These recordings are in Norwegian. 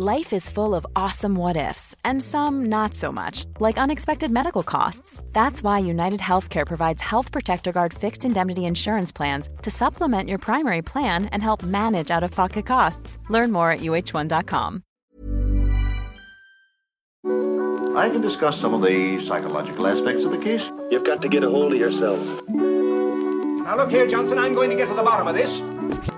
Life is full of awesome what ifs, and some not so much, like unexpected medical costs. That's why United Healthcare provides Health Protector Guard fixed indemnity insurance plans to supplement your primary plan and help manage out of pocket costs. Learn more at uh1.com. I can discuss some of the psychological aspects of the case. You've got to get a hold of yourself. Now look here, Johnson, I'm going to get to the bottom of this.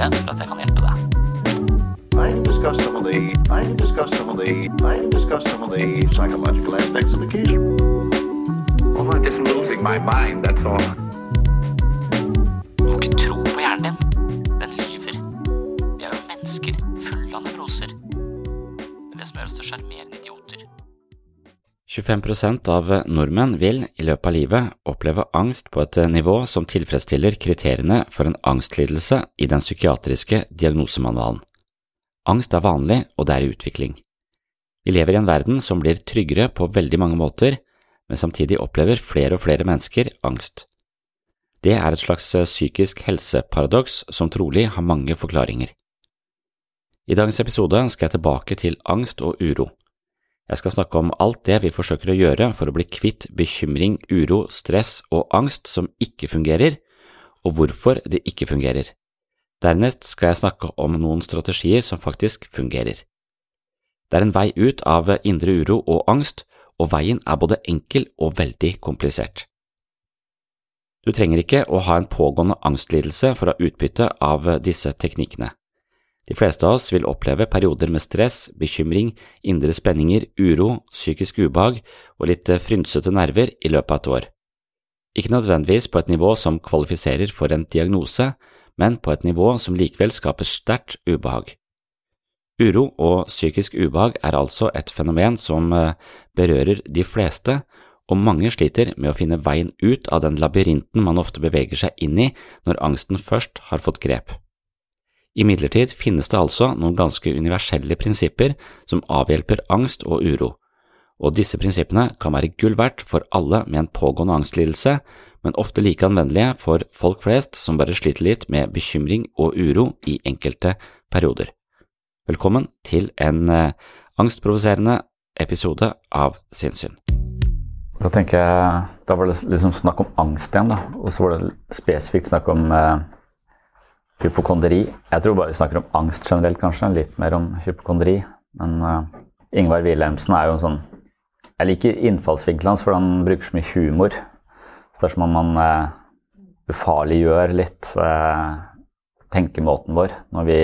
mulighet for at jeg kan hjelpe deg. I can discuss some of the I can discuss some the I can discuss some the psychological aspects of the case. Well, I'm just losing my mind, that's all. 25% av nordmenn vil i løpet av livet oppleve angst på et nivå som tilfredsstiller kriteriene for en angstlidelse i den psykiatriske diagnosemanualen. Angst er vanlig, og det er i utvikling. Vi lever i en verden som blir tryggere på veldig mange måter, men samtidig opplever flere og flere mennesker angst. Det er et slags psykisk helseparadoks som trolig har mange forklaringer. I dagens episode skal jeg tilbake til angst og uro. Jeg skal snakke om alt det vi forsøker å gjøre for å bli kvitt bekymring, uro, stress og angst som ikke fungerer, og hvorfor det ikke fungerer. Dernest skal jeg snakke om noen strategier som faktisk fungerer. Det er en vei ut av indre uro og angst, og veien er både enkel og veldig komplisert. Du trenger ikke å ha en pågående angstlidelse for å ha utbytte av disse teknikkene. De fleste av oss vil oppleve perioder med stress, bekymring, indre spenninger, uro, psykisk ubehag og litt frynsete nerver i løpet av et år. Ikke nødvendigvis på et nivå som kvalifiserer for en diagnose, men på et nivå som likevel skaper sterkt ubehag. Uro og psykisk ubehag er altså et fenomen som berører de fleste, og mange sliter med å finne veien ut av den labyrinten man ofte beveger seg inn i når angsten først har fått grep. Imidlertid finnes det altså noen ganske universelle prinsipper som avhjelper angst og uro, og disse prinsippene kan være gull verdt for alle med en pågående angstlidelse, men ofte like anvendelige for folk flest som bare sliter litt med bekymring og uro i enkelte perioder. Velkommen til en eh, angstprovoserende episode av Sinnssyn. Da tenker jeg, da var det liksom snakk om angst igjen, da. Og så var det spesifikt snakk om eh, hypokondri. Jeg tror bare vi snakker om angst generelt, kanskje. Litt mer om hypokondri. Men uh, Ingvar Wilhelmsen er jo en sånn Jeg liker innfallsvinkelen hans, for han bruker så mye humor. Så det er som om man uh, ufarliggjør litt uh, tenkemåten vår når vi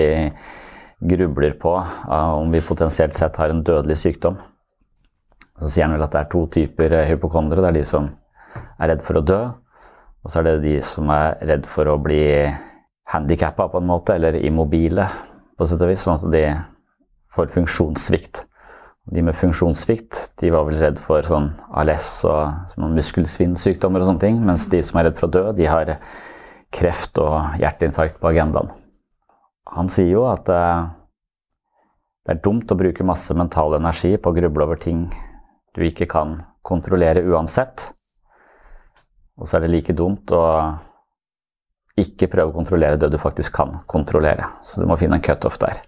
grubler på om vi potensielt sett har en dødelig sykdom. Så sier han vel at det er to typer hypokondere. Det er de som er redd for å dø, og så er det de som er redd for å bli handikappa på en måte, eller immobile på sett og vis, sånn at de får funksjonssvikt. De med funksjonssvikt de var vel redd for sånn ALS og sånn muskelsvinnsykdommer og sånne ting, mens de som er redd for å dø, de har kreft og hjerteinfarkt på agendaen. Han sier jo at eh, Det er dumt å bruke masse mental energi på å gruble over ting du ikke kan kontrollere uansett. Og så er det like dumt å ikke prøve å kontrollere det du faktisk kan kontrollere. Så du må finne en cutoff der.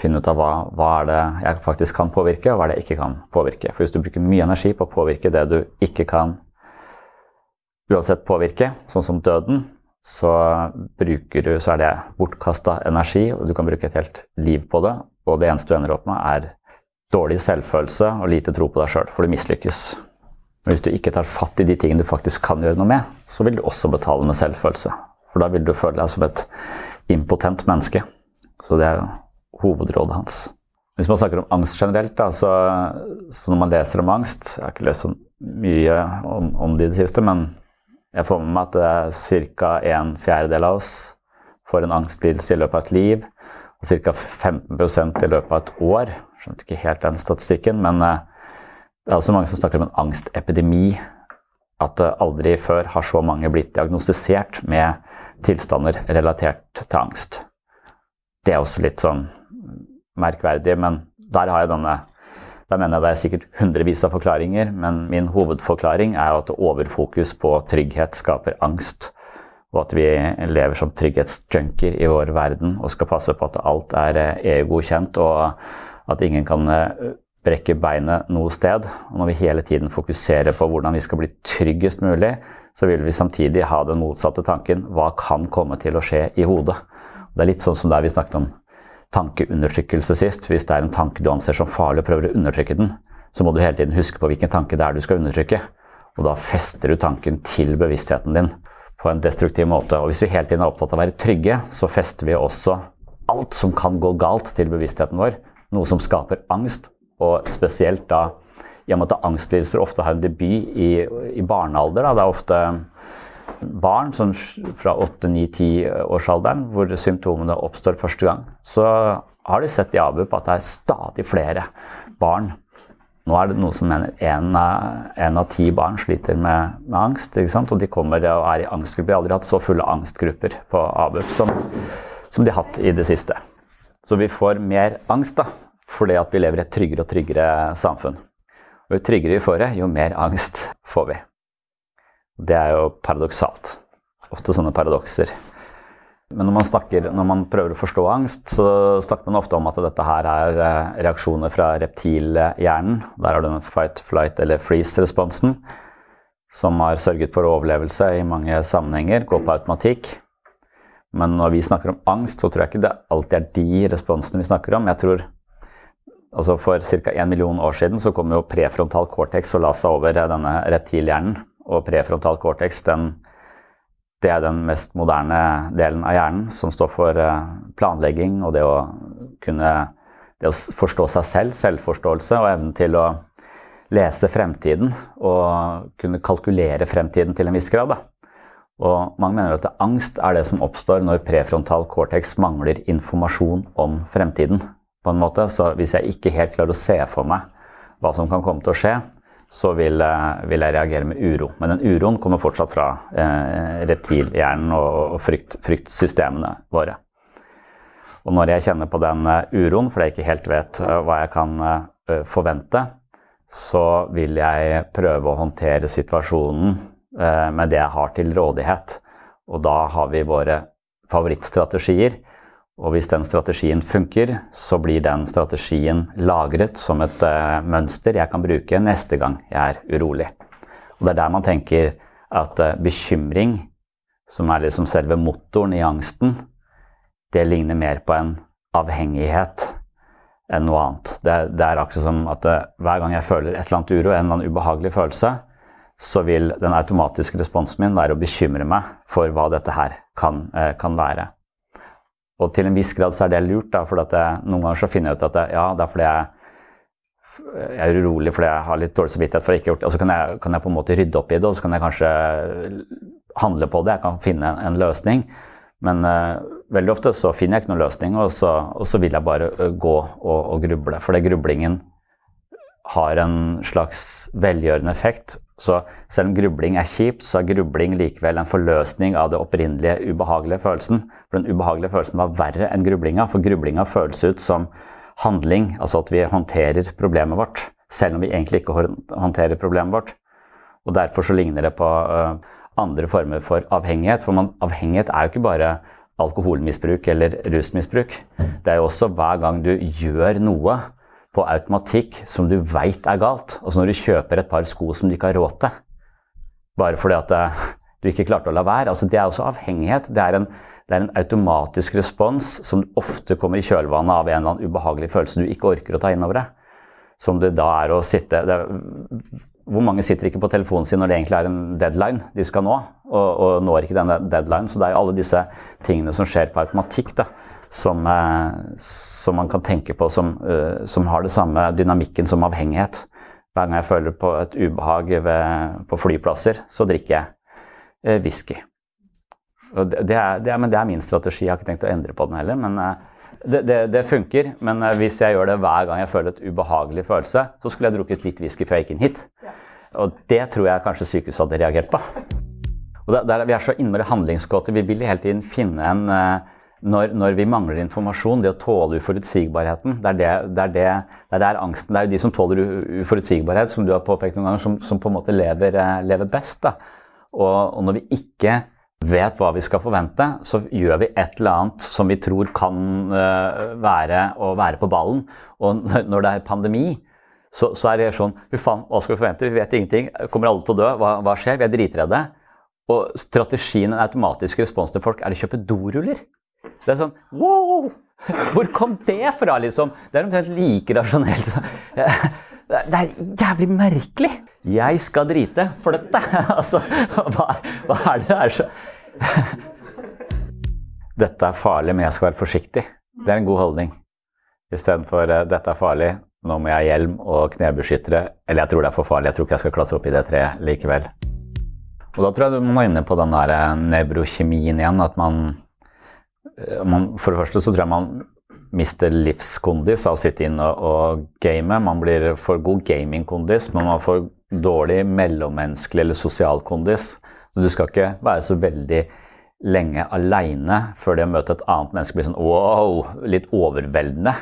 Finne ut av hva, hva er det jeg faktisk kan påvirke, og hva er det jeg ikke kan påvirke. For hvis du bruker mye energi på å påvirke det du ikke kan uansett påvirke, sånn som døden, så, du, så er det bortkasta energi, og du kan bruke et helt liv på det. Og det eneste du ender opp med, er dårlig selvfølelse og lite tro på deg sjøl, for du mislykkes. Men hvis du ikke tar fatt i de tingene du faktisk kan gjøre noe med, så vil du også betale med selvfølelse. For da vil du føle deg som et impotent menneske. Så det er hovedrådet hans. Hvis man snakker om angst generelt, da, så, så, når man leser om angst Jeg har ikke lest så mye om, om det i det siste, men jeg får med meg at det er ca. en fjerdedel av oss får en angstlidelse i løpet av et liv. Og ca. 15% i løpet av et år. Skjønte ikke helt den statistikken, men eh, det er også mange som snakker om en angstepidemi. At aldri før har så mange blitt diagnostisert med tilstander relatert til angst. Det er også litt sånn merkverdig, men der har jeg denne der mener jeg det er sikkert hundrevis av forklaringer, men min hovedforklaring er at overfokus på trygghet skaper angst. Og at vi lever som trygghetsjunker i vår verden og skal passe på at alt er EU-godkjent, og at ingen kan brekke beinet noe sted. Og når vi hele tiden fokuserer på hvordan vi skal bli tryggest mulig, så vil vi samtidig ha den motsatte tanken hva kan komme til å skje i hodet? Det er litt sånn som der vi snakket om tankeundertrykkelse sist. Hvis det er en tanke du anser som farlig og prøver å undertrykke den, så må du hele tiden huske på hvilken tanke det er du skal undertrykke. Og da fester du tanken til bevisstheten din på en destruktiv måte. Og hvis vi hele tiden er opptatt av å være trygge, så fester vi også alt som kan gå galt til bevisstheten vår. Noe som skaper angst og spesielt da i og med at angstlidelser ofte har en debut i, i barnealder. Da. Det er ofte barn sånn fra 8-9-10-årsalderen hvor symptomene oppstår første gang. Så har de sett i ABUP at det er stadig flere barn. Nå er det noe som mener én av ti barn sliter med, med angst. Og de kommer og er i angstgrupper. Jeg har aldri hatt så fulle angstgrupper på ABUP som, som de har hatt i det siste. Så vi får mer angst da, fordi at vi lever i et tryggere og tryggere samfunn. Og Jo tryggere vi får det, jo mer angst får vi. Det er jo paradoksalt. Ofte sånne paradokser. Men når man, snakker, når man, prøver å forstå angst, så snakker man ofte om at dette her er eh, reaksjoner fra reptilhjernen. Der har du den fight, flight eller freeze-responsen, som har sørget for overlevelse i mange sammenhenger. Går på automatikk. Men når vi snakker om angst, så tror jeg ikke det alltid er de responsene vi snakker om. Jeg tror altså For ca. 1 million år siden så kom jo prefrontal cortex og la seg over denne reptilhjernen. Og prefrontal cortex den, det er den mest moderne delen av hjernen som står for eh, planlegging og det å kunne det å forstå seg selv, selvforståelse og evnen til å lese fremtiden og kunne kalkulere fremtiden til en viss grad. Da. Og mange mener at angst er det som oppstår når prefrontal cortex mangler informasjon om fremtiden på en måte. Så hvis jeg ikke helt klarer å se for meg hva som kan komme til å skje, så vil, eh, vil jeg reagere med uro. Men den uroen kommer fortsatt fra eh, reptilhjernen og, og frykt, fryktsystemene våre. Og når jeg kjenner på den uh, uroen fordi jeg ikke helt vet uh, hva jeg kan forvente, så vil jeg prøve å håndtere situasjonen med det jeg har til rådighet. Og da har vi våre favorittstrategier og hvis den strategien funker, så blir den strategien lagret som et uh, mønster jeg kan bruke neste gang jeg er urolig. Og Det er der man tenker at uh, bekymring, som er liksom selve motoren i angsten, det ligner mer på en avhengighet enn noe annet. Det, det er akkurat som at uh, hver gang jeg føler et eller annet uro, en eller annen ubehagelig følelse, så vil den automatiske responsen min være å bekymre meg for hva dette her kan, kan være. Og til en viss grad så er det lurt, da, for noen ganger så finner jeg ut at jeg, ja, det er fordi jeg, jeg er urolig fordi jeg har litt dårlig samvittighet for å ikke gjort det. Og så kan jeg, kan jeg, på en måte rydde opp i det, og så kan jeg kanskje handle på det. Jeg kan finne en, en løsning. Men uh, veldig ofte så finner jeg ikke noen løsning, og så, og så vil jeg bare uh, gå og, og, gruble. For det grublingen har en slags velgjørende effekt. Så selv om grubling er kjipt, så er grubling likevel en forløsning av det opprinnelige ubehagelige følelsen. For den ubehagelige følelsen var verre enn grublinga, for grublinga føles ut som handling, altså at vi håndterer problemet vårt, selv om vi egentlig ikke håndterer problemet vårt. Og Derfor så ligner det på uh, andre former for avhengighet. For man, avhengighet er jo ikke bare alkoholmisbruk eller rusmisbruk. Det er jo også hver gang du gjør noe på automatikk som du veit er galt. Altså når du kjøper et par sko som du ikke har råd til, bare fordi at eh, du ikke klarte å la være. Altså det er også avhengighet. Det er, en, det er en automatisk respons som ofte kommer i kjølvannet av en eller annen ubehagelig følelse du ikke orker å ta inn over deg. Som det da er å sitte er, Hvor mange sitter ikke på telefonen sin når det egentlig er en deadline de skal nå, og, og når ikke denne deadline? Så det er jo alle disse tingene som skjer på automatikk. da som, eh, som, man kan tenke på som, eh, som, har det samme dynamikken som avhengighet. Hver gang jeg føler på et ubehag ved, på flyplasser, så drikker jeg eh, whisky. Det, det, er, det, er, men det er min strategi. Jeg har ikke tenkt å endre på den heller. men det, det, det, funker, men hvis jeg gjør det hver gang jeg føler et ubehagelig følelse, så skulle jeg drukket litt whisky før jeg gikk inn hit. Og det tror jeg kanskje sykehuset hadde reagert på. Og der, der, Vi er så innmari handlingskåte. Vi vil hele tiden finne en, når, når, vi mangler informasjon, det å tåle uforutsigbarheten, det er, det, det, er det, det er der angsten Det er jo de som tåler uforutsigbarhet, som du har påpekt noen ganger, som, som på en måte lever, eh, lever best. Og, og, når vi ikke vet hva vi skal forvente, så gjør vi et eller annet som vi tror kan uh, være å være på ballen. Og når det er pandemi, så, så er det sånn Fy faen, hva skal vi forvente? Vi vet ingenting. Kommer alle til å dø? Hva, hva skjer? Vi er dritredde. Og strategien, en automatisk respons til folk, er å kjøpe doruller. Det er sånn Wow! Hvor kom det fra, liksom? Det er omtrent like rasjonelt. Det er jævlig merkelig. Jeg skal drite for dette. Altså, hva, hva er det der så Dette er farlig, men jeg skal være forsiktig. Det er en god holdning. Istedenfor uh, dette er farlig, nå må jeg ha hjelm og knebeskyttere. Eller jeg tror det er for farlig, jeg tror ikke jeg skal klatre opp i det treet likevel. Og da tror jeg du må inne på den der eh, nevrokjemien igjen. At man Eh, man, for det første så tror jeg man mister livskondis av å sitte inn og, og game. Man blir for god gamingkondis, men man får dårlig mellommenneskelig eller sosial kondis. Så du skal ikke være så veldig lenge aleine før det å møte et annet menneske blir sånn wow, litt overveldende.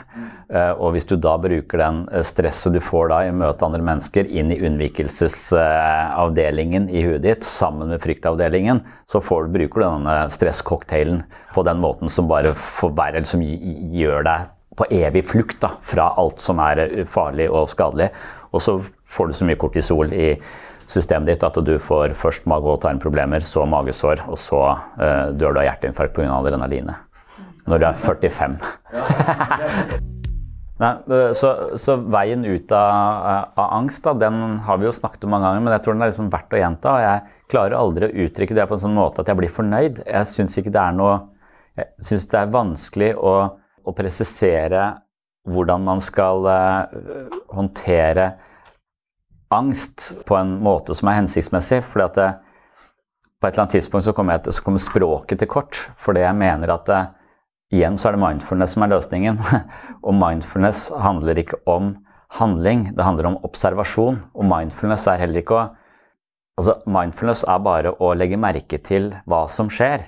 Uh, og hvis du da bruker den eh, stresset du får da i å møte andre mennesker, inn i unnvikelsesavdelingen i huet ditt sammen med fryktavdelingen, så får, bruker du denne stresscocktailen på den måten som bare forverrer, som gjør deg på evig flukt da, fra alt som er farlig og skadelig. Og så får du så mye kortisol i systemet ditt at du får først mage- og tarmproblemer, så magesår, og så uh, dør du av hjerteinfarkt pga. adrenalinet. Når du er 45. Nei, eh, så, så, veien ut av, av, angst da, den har vi jo snakket om mange ganger, men jeg tror den er liksom verdt å gjenta. og Jeg klarer aldri å uttrykke det på en sånn måte at jeg blir fornøyd. Jeg syns det er noe Jeg syns det er vanskelig å, å presisere hvordan man skal uh, håndtere angst på en måte som er hensiktsmessig. fordi at det, på et eller annet tidspunkt så kommer, jeg, så kommer språket til kort. Fordi jeg mener at det, igjen så er det mindfulness som er løsningen. og mindfulness handler ikke om handling, det handler om observasjon. Og mindfulness er heller ikke å Altså, mindfulness er bare å legge merke til hva som skjer.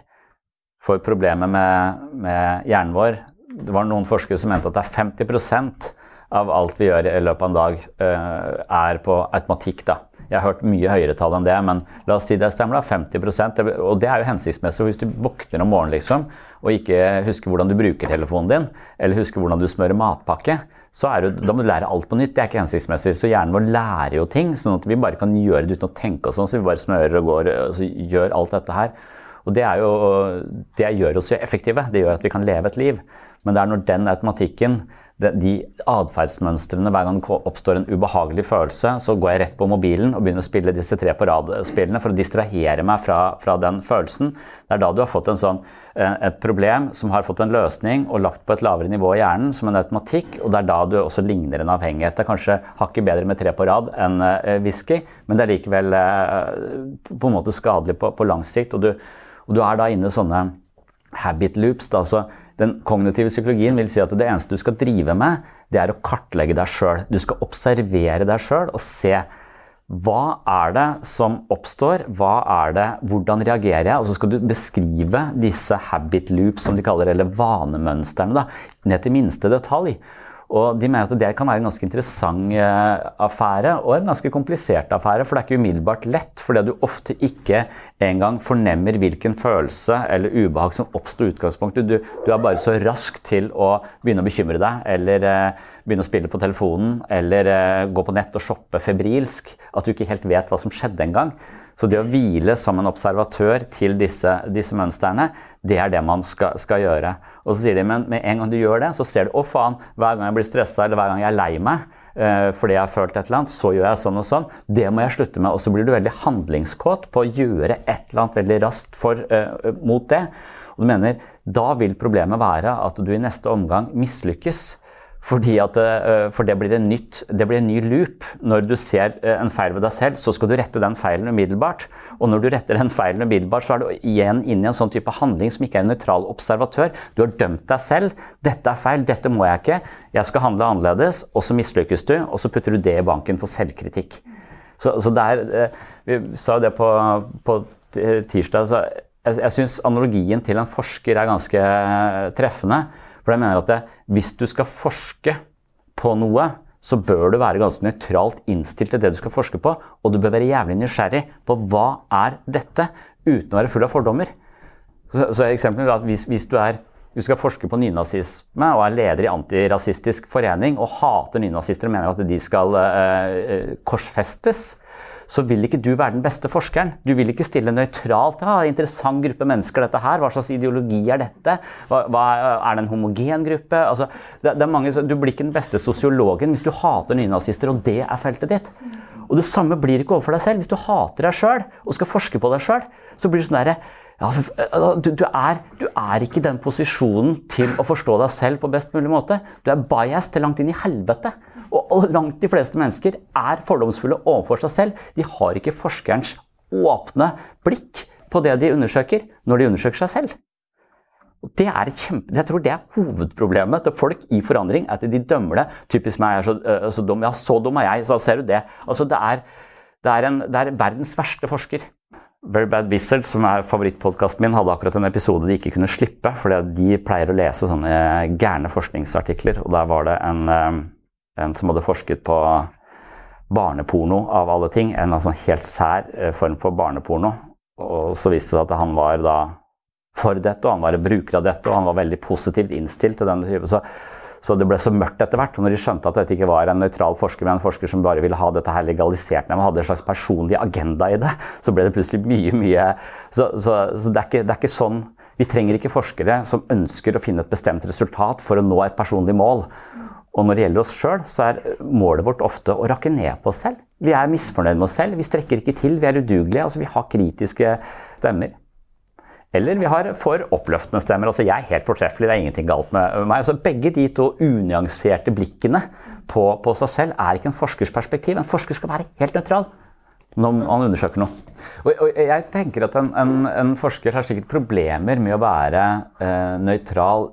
For problemet med, med hjernen vår Det var noen forskere som mente at det er 50 av alt vi gjør i løpet av en dag, eh, er på automatikk. da. Jeg har hørt mye høyere tall enn det, men la oss si det stemmer. da, 50% Og det er jo hensiktsmessig. Hvis du våkner om morgenen liksom, og ikke husker hvordan du bruker telefonen din, eller husker hvordan du smører matpakke, så er det, da må du lære alt på nytt. Det er ikke hensiktsmessig. Så hjernen vår lærer jo ting, sånn at vi bare kan gjøre det uten å tenke oss sånn. Så vi bare smører og går og gjør alt dette her. Og det, er jo, det gjør oss jo effektive. Det gjør at vi kan leve et liv. Men det er når den automatikken de atferdsmønstrene hver gang det oppstår en ubehagelig følelse, så går jeg rett på mobilen og begynner å spille disse tre på rad-spillene for å distrahere meg fra, fra, den følelsen. Det er da du har fått sånn, eh, et problem som har fått en løsning og lagt på et lavere nivå i hjernen som en automatikk, og det er da du også ligner en avhengighet. Det er kanskje hakket bedre med tre på rad enn eh, whisky, men det er likevel eh, på en måte skadelig på, på lang sikt. Og du, og du er da inne i sånne habit loops. Da, så Den kognitive psykologien vil si at det eneste du skal drive med, det er å kartlegge deg sjøl. Du skal observere deg sjøl og se hva er det som oppstår, hva er det, hvordan reagerer jeg? Og så skal du beskrive disse habit loops, som de kaller det, eller vanemønstrene, ned til minste detalj. Og de mener at det kan være en ganske interessant eh, affære og en ganske komplisert affære. For det er ikke umiddelbart lett, fordi du ofte ikke engang fornemmer hvilken følelse eller ubehag som oppstår i utgangspunktet. Du, du, er bare så rask til å begynne å bekymre deg, eller eh, begynne å spille på telefonen, eller eh, gå på nett og shoppe febrilsk, at du ikke helt vet hva som skjedde engang. Så det å hvile som en observatør til disse, disse mønstrene, det er det man skal, skal, gjøre. Og så sier de, men med en gang du gjør det, så ser du å faen, hver gang jeg blir stressa eller hver gang jeg er lei meg uh, fordi jeg har følt et eller annet, så gjør jeg sånn og sånn. Det må jeg slutte med. Og så blir du veldig handlingskåt på å gjøre et eller annet veldig raskt for, uh, mot det. Og du mener, da vil problemet være at du i neste omgang mislykkes. Fordi at, uh, for det blir, nytt, det blir, en ny loop. Når du ser eh, en feil ved deg selv, så skal du rette den feilen umiddelbart. Og når du retter den feilen umiddelbart, så er du igjen inne i en sånn type handling som ikke er en nøytral observatør. Du har dømt deg selv. 'Dette er feil. Dette må jeg ikke. Jeg skal handle annerledes.' Og så mislykkes du, og så putter du det i banken for selvkritikk. Så, så der, eh, Vi sa jo det på, på tirsdag. så Jeg, jeg syns analogien til en forsker er ganske treffende. For jeg mener at det, hvis du skal forske på noe, så bør du være ganske nøytralt innstilt til det du skal forske på. Og du bør være jævlig nysgjerrig på hva er dette, uten å være full av fordommer. Så, så eksempel er at hvis, hvis du, er, du skal forske på nynazisme og er leder i Antirasistisk forening og hater nynazister og mener at de skal uh, korsfestes, så vil ikke du være den beste forskeren. Du vil ikke stille nøytralt. Ja, interessant gruppe mennesker, dette her. Hva slags ideologi er dette? Hva, hva, er det en homogen gruppe? Altså, det, det mange, du blir ikke den beste sosiologen hvis du hater nynazister, og det er feltet ditt. Og det samme blir ikke overfor deg selv. Hvis du hater deg sjøl og skal forske på deg sjøl, så blir det sånn derre ja, du, du, er, du, er, ikke i den posisjonen til å forstå deg selv på best mulig måte. Du er biased til langt inn i helvete. Og langt de fleste mennesker er fordomsfulle overfor seg selv. De har ikke forskerens åpne blikk på det de undersøker, når de undersøker seg selv. Det er kjempe, jeg tror det er hovedproblemet til folk i forandring. At de dømmer det. Typisk meg er så, uh, så dum. Ja, så dum er jeg. Så ser du det. Altså, det, er, det, er en, det er verdens verste forsker. Very Bad Wizard, som er favorittpodkasten min, hadde akkurat en episode de ikke kunne slippe. fordi de pleier å lese sånne gærne forskningsartikler. Og der var det en en som hadde forsket på barneporno av alle ting. En altså helt sær eh, form for barneporno. Og så viste det seg at han var da for dette, og han var en bruker av dette, og han var veldig positivt innstilt til denne type. Så, så, det ble så mørkt etter hvert. Og når de skjønte at dette ikke var en nøytral forsker, men en forsker som bare ville ha dette her legalisert, men hadde en slags personlig agenda i det, så ble det plutselig mye, mye Så, så, så det, er ikke, det er ikke sånn Vi trenger ikke forskere som ønsker å finne et bestemt resultat for å nå et personlig mål. Og når det gjelder oss sjøl, så er målet vårt ofte å rakke ned på oss selv. Vi er misfornøyd med oss selv, vi strekker ikke til, vi er udugelige. altså Vi har kritiske stemmer. Eller vi har for oppløftende stemmer. altså Jeg er helt fortreffelig, det er ingenting galt med meg. altså Begge de to unyanserte blikkene på, på seg selv er ikke en forskers perspektiv. En forsker skal være helt nøytral når man undersøker noe. Og, og jeg tenker at en, en, en, forsker har sikkert problemer med å være eh, nøytral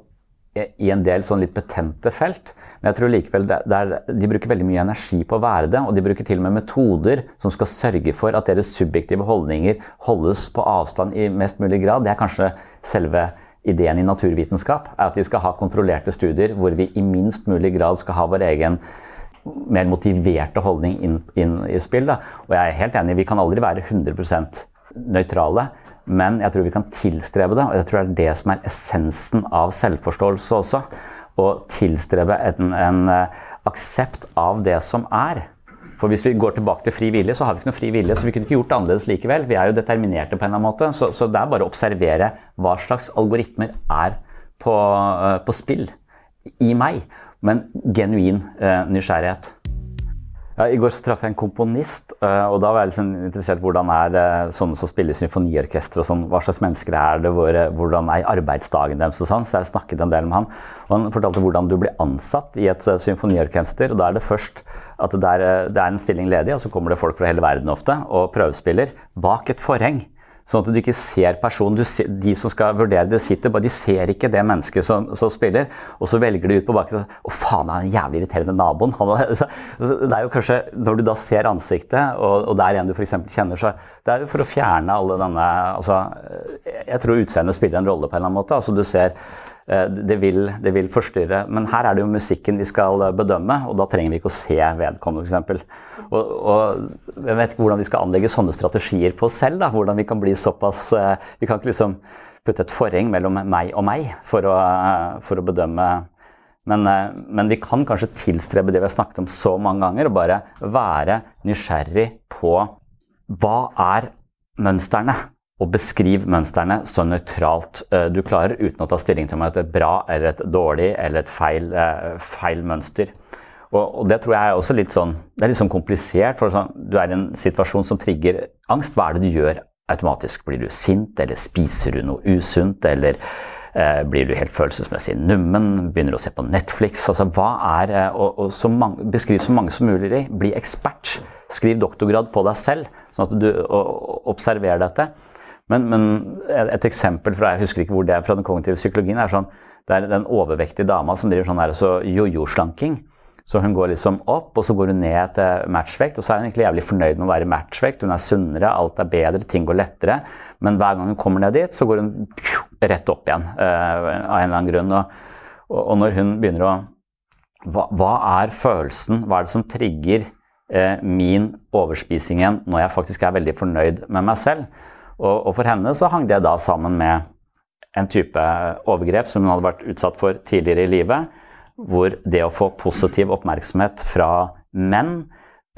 i en del sånn litt betente felt. Men jeg tror likevel er, de bruker veldig mye energi på å være det, og de bruker til og med metoder som skal sørge for at deres subjektive holdninger holdes på avstand i mest mulig grad. Det er kanskje selve ideen i naturvitenskap. er At vi skal ha kontrollerte studier hvor vi i minst mulig grad skal ha vår egen mer motiverte holdning inn, inn i spill. Da. Og jeg er helt enig, vi kan aldri være 100% nøytrale. Men jeg tror vi kan tilstrebe det, og jeg tror det er det som er essensen av selvforståelse også å tilstrebe en, en eh, aksept av det som er. For Hvis vi går tilbake til fri vilje, så har vi ikke noe fri vilje. Så vi kunne ikke gjort det annerledes likevel. Vi er jo determinerte på en eller annen måte. Så, så det er bare å observere hva slags algoritmer er på, uh, på spill i meg. Men genuin uh, nysgjerrighet. Ja, I går så traff jeg en komponist, og da var jeg liksom interessert hvordan er det sånne som spiller symfoniorkester og sånn, hva slags mennesker er det, hvor, hvordan er arbeidsdagen deres og sånn. Så jeg snakket en del med han. Og han fortalte hvordan du blir ansatt i et symfoniorkester. og Da er det først at det er, det er en stilling ledig, og så kommer det folk fra hele verden ofte og prøvespiller bak et forheng. Sånn at du ikke ser personen. Ser, de som skal vurdere det, sitter bare, de ser ikke det mennesket som, som spiller. Og så velger de ut på bakken Å, faen, han er en jævlig irriterende naboen. Han, så, det er jo kanskje, Når du da ser ansiktet, og, og er en du f.eks. kjenner, så det er jo for å fjerne alle denne altså, Jeg tror utseendet spiller en rolle på en eller annen måte. altså du ser det vil, det vil, forstyrre. Men her er det jo musikken vi skal eh, bedømme, og da trenger vi ikke å se vedkommende f.eks. Og, og jeg vet ikke hvordan vi skal anlegge sånne strategier på oss selv. da, Hvordan vi kan bli såpass eh, Vi kan ikke liksom putte et forheng mellom meg og meg for å, for å bedømme men, men, vi kan kanskje tilstrebe det vi har snakket om så mange ganger, og bare være nysgjerrig på hva er mønstrene og beskriv mønstrene så nøytralt eh, du klarer, uten å ta stilling til om det er et bra eller et dårlig eller et feil, eh, feil mønster. Og, det tror jeg er også litt sånn, det er litt sånn komplisert. for sånn, Du er i en situasjon som trigger angst. Hva er det du gjør automatisk? Blir du sint, eller spiser du noe usunt? Eller eh, blir du helt følelsesmessig nummen? Begynner du å se på Netflix? Altså, hva er, eh, og, og så mange, Beskriv så mange som mulig. Bli ekspert. Skriv doktorgrad på deg selv, sånn at du observerer dette. Men, men, et eksempel fra jeg husker ikke hvor det er fra den kognitive psykologien, er sånn det er den overvektige dama som driver sånn så jojo-slanking. Så hun går liksom opp, og så går hun ned til matchvekt. Og så er hun egentlig jævlig fornøyd med å være matchvekt. Hun er sunnere, alt er bedre, ting går lettere. Men hver gang hun kommer ned dit, så går hun rett opp igjen uh, av en eller annen grunn. Og, og når hun begynner å hva, hva, er følelsen? Hva er det som trigger uh, min overspising igjen når jeg faktisk er veldig fornøyd med meg selv? Og, og, for henne så hang det da sammen med en type overgrep som hun hadde vært utsatt for tidligere i livet, hvor det å få positiv oppmerksomhet fra menn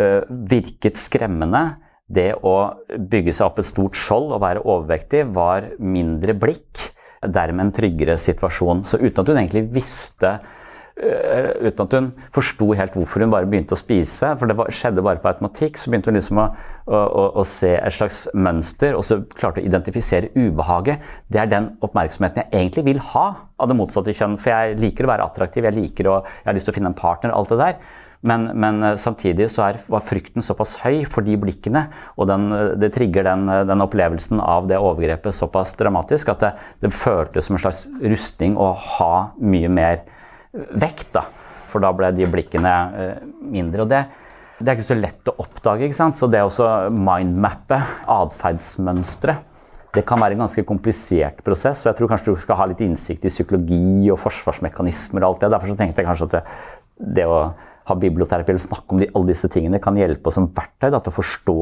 ø, virket skremmende. Det å bygge seg opp et stort skjold og være overvektig var mindre blikk, dermed en tryggere situasjon. Så uten at hun egentlig visste uten at hun forsto helt hvorfor hun bare begynte å spise, for det skjedde bare på automatikk, så begynte hun liksom å og, å, se et slags mønster og så klarte å identifisere ubehaget. Det er den oppmerksomheten jeg egentlig vil ha av det motsatte kjønn. For jeg liker å være attraktiv, jeg liker å, jeg har lyst til å finne en partner, alt det der. Men, men eh, samtidig så er, var frykten såpass høy for de blikkene, og den, det trigger den, den, opplevelsen av det overgrepet såpass dramatisk at det, det føltes som en slags rustning å ha mye mer vekt. da. For da ble de blikkene eh, mindre. og det det er ikke så lett å oppdage. ikke sant? Så det å mindmappe atferdsmønstre det kan være en ganske komplisert prosess. og Jeg tror kanskje du skal ha litt innsikt i psykologi og forsvarsmekanismer. og alt det. Derfor tenkte jeg kanskje at det, det å ha biblioterapi eller snakke om de, alle disse tingene kan hjelpe oss som verktøy da, til å forstå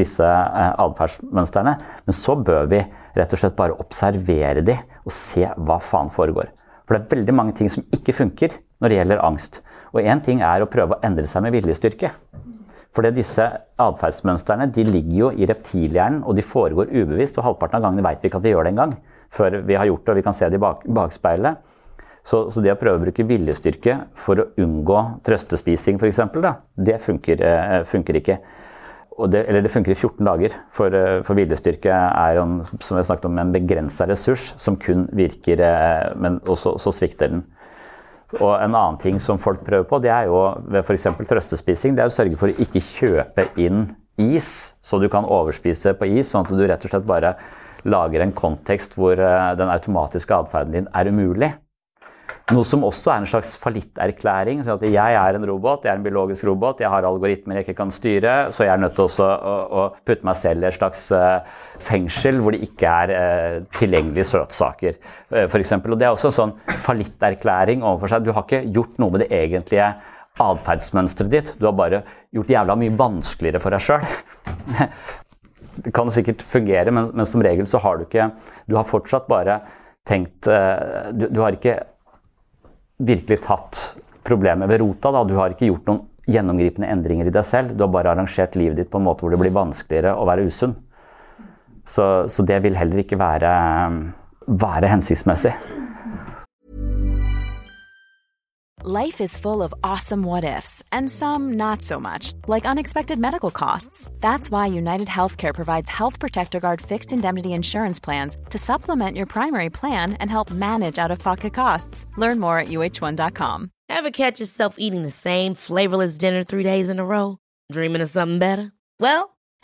disse eh, atferdsmønstrene. Men så bør vi rett og slett bare observere de og se hva faen foregår. For det er veldig mange ting som ikke funker når det gjelder angst. Og én ting er å prøve å endre seg med viljestyrke. For disse atferdsmønstrene de ligger jo i reptilhjernen, og de foregår ubevisst. Og halvparten av gangene vet vi ikke at vi gjør det engang, før vi har gjort det og vi kan se det i bak, bakspeilet. Så, så, det å prøve å bruke viljestyrke for å unngå trøstespising f.eks., det funker, eh, funker ikke. Det, eller det funker i 14 dager, for, eh, for viljestyrke er jo, som jeg snakket om, en begrensa ressurs som kun virker, eh, men også, så svikter den. Og en annen ting som folk prøver på, det er jo ved f.eks. trøstespising, det er å sørge for å ikke kjøpe inn is, så du kan overspise på is, sånn at du rett og slett bare lager en kontekst hvor eh, den automatiske atferden din er umulig. Noe som også er en slags fallitterklæring. Sånn at jeg er en robot, jeg er en biologisk robot, jeg har algoritmer jeg ikke kan styre, så jeg er nødt til å, å, putte meg selv i et slags uh, fengsel hvor det ikke er uh, tilgjengelige søtsaker, uh, f.eks. Og det er også en sånn fallitterklæring overfor seg. Du har ikke gjort noe med det egentlige atferdsmønsteret ditt. Du har bare gjort jævla mye vanskeligere for deg sjøl. det kan sikkert fungere, men, men, som regel så har du ikke Du har fortsatt bare tenkt du, du har ikke virkelig tatt problemet ved rota. Da. Du har ikke gjort noen gjennomgripende endringer i deg selv. Du har bare arrangert livet ditt på en måte hvor det blir vanskeligere å være usunn. Så, så det vil heller ikke være, være hensiktsmessig. Life is full of awesome what ifs, and some not so much, like unexpected medical costs. That's why United Healthcare provides Health Protector Guard fixed indemnity insurance plans to supplement your primary plan and help manage out of pocket costs. Learn more at uh1.com. Ever catch yourself eating the same flavorless dinner three days in a row? Dreaming of something better? Well,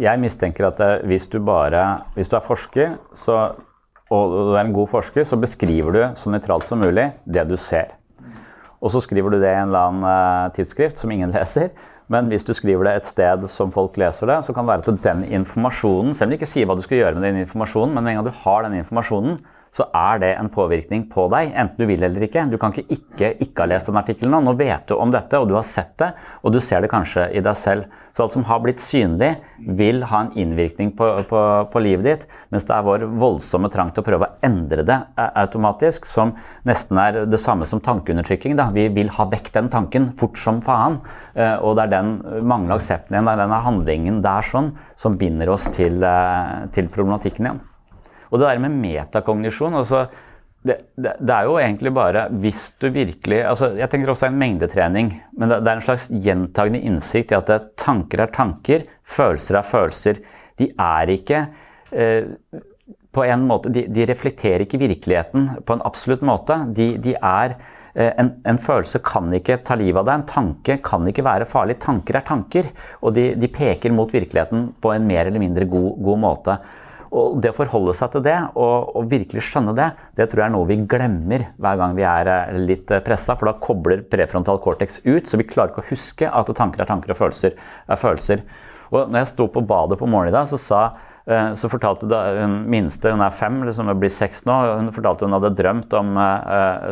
Jeg mistenker at eh, hvis du bare Hvis du er forsker, så, og du er en god forsker, så beskriver du så nøytralt som mulig det du ser. Og så skriver du det i en eller annen eh, tidsskrift som ingen leser. Men hvis du skriver det et sted som folk leser det, så kan det være at den informasjonen Selv om du ikke sier hva du skal gjøre med den informasjonen, men en gang du har den informasjonen, så er det en påvirkning på deg, enten du vil eller ikke. Du kan ikke ikke, ikke ha lest den artikkelen nå. Nå vet du om dette, og du har sett det, og du ser det kanskje i deg selv. Så alt som har blitt synlig, vil ha en innvirkning på, på, på, livet ditt. Mens det er vår voldsomme trang til å prøve å endre det automatisk, som nesten er det samme som tankeundertrykking. Da. Vi vil ha vekk den tanken fort som faen. Eh, og det er den manglende aksepten igjen, det er denne handlingen der sånn, som binder oss til, eh, til problematikken igjen. Og det der med metakognisjon altså, det, det, det, er jo egentlig bare hvis du virkelig altså Jeg tenker også det er en mengdetrening, men det, det er en slags gjentagende innsikt i at tanker er tanker, følelser er følelser. De er ikke eh, på en måte, de, de, reflekterer ikke virkeligheten på en absolutt måte. De, de er eh, en, en, følelse kan ikke ta livet av deg, en tanke kan ikke være farlig. Tanker er tanker, og de, de peker mot virkeligheten på en mer eller mindre god, god måte. Og det å forholde seg til det og, og, virkelig skjønne det, det tror jeg er noe vi glemmer hver gang vi er eh, litt eh, pressa. For da kobler prefrontal cortex ut, så vi klarer ikke å huske at tanker er tanker og følelser er følelser. Og når jeg sto på badet på morgenen i dag, så, sa, eh, så fortalte hun minste, hun er fem, liksom blir seks nå, hun fortalte hun hadde drømt om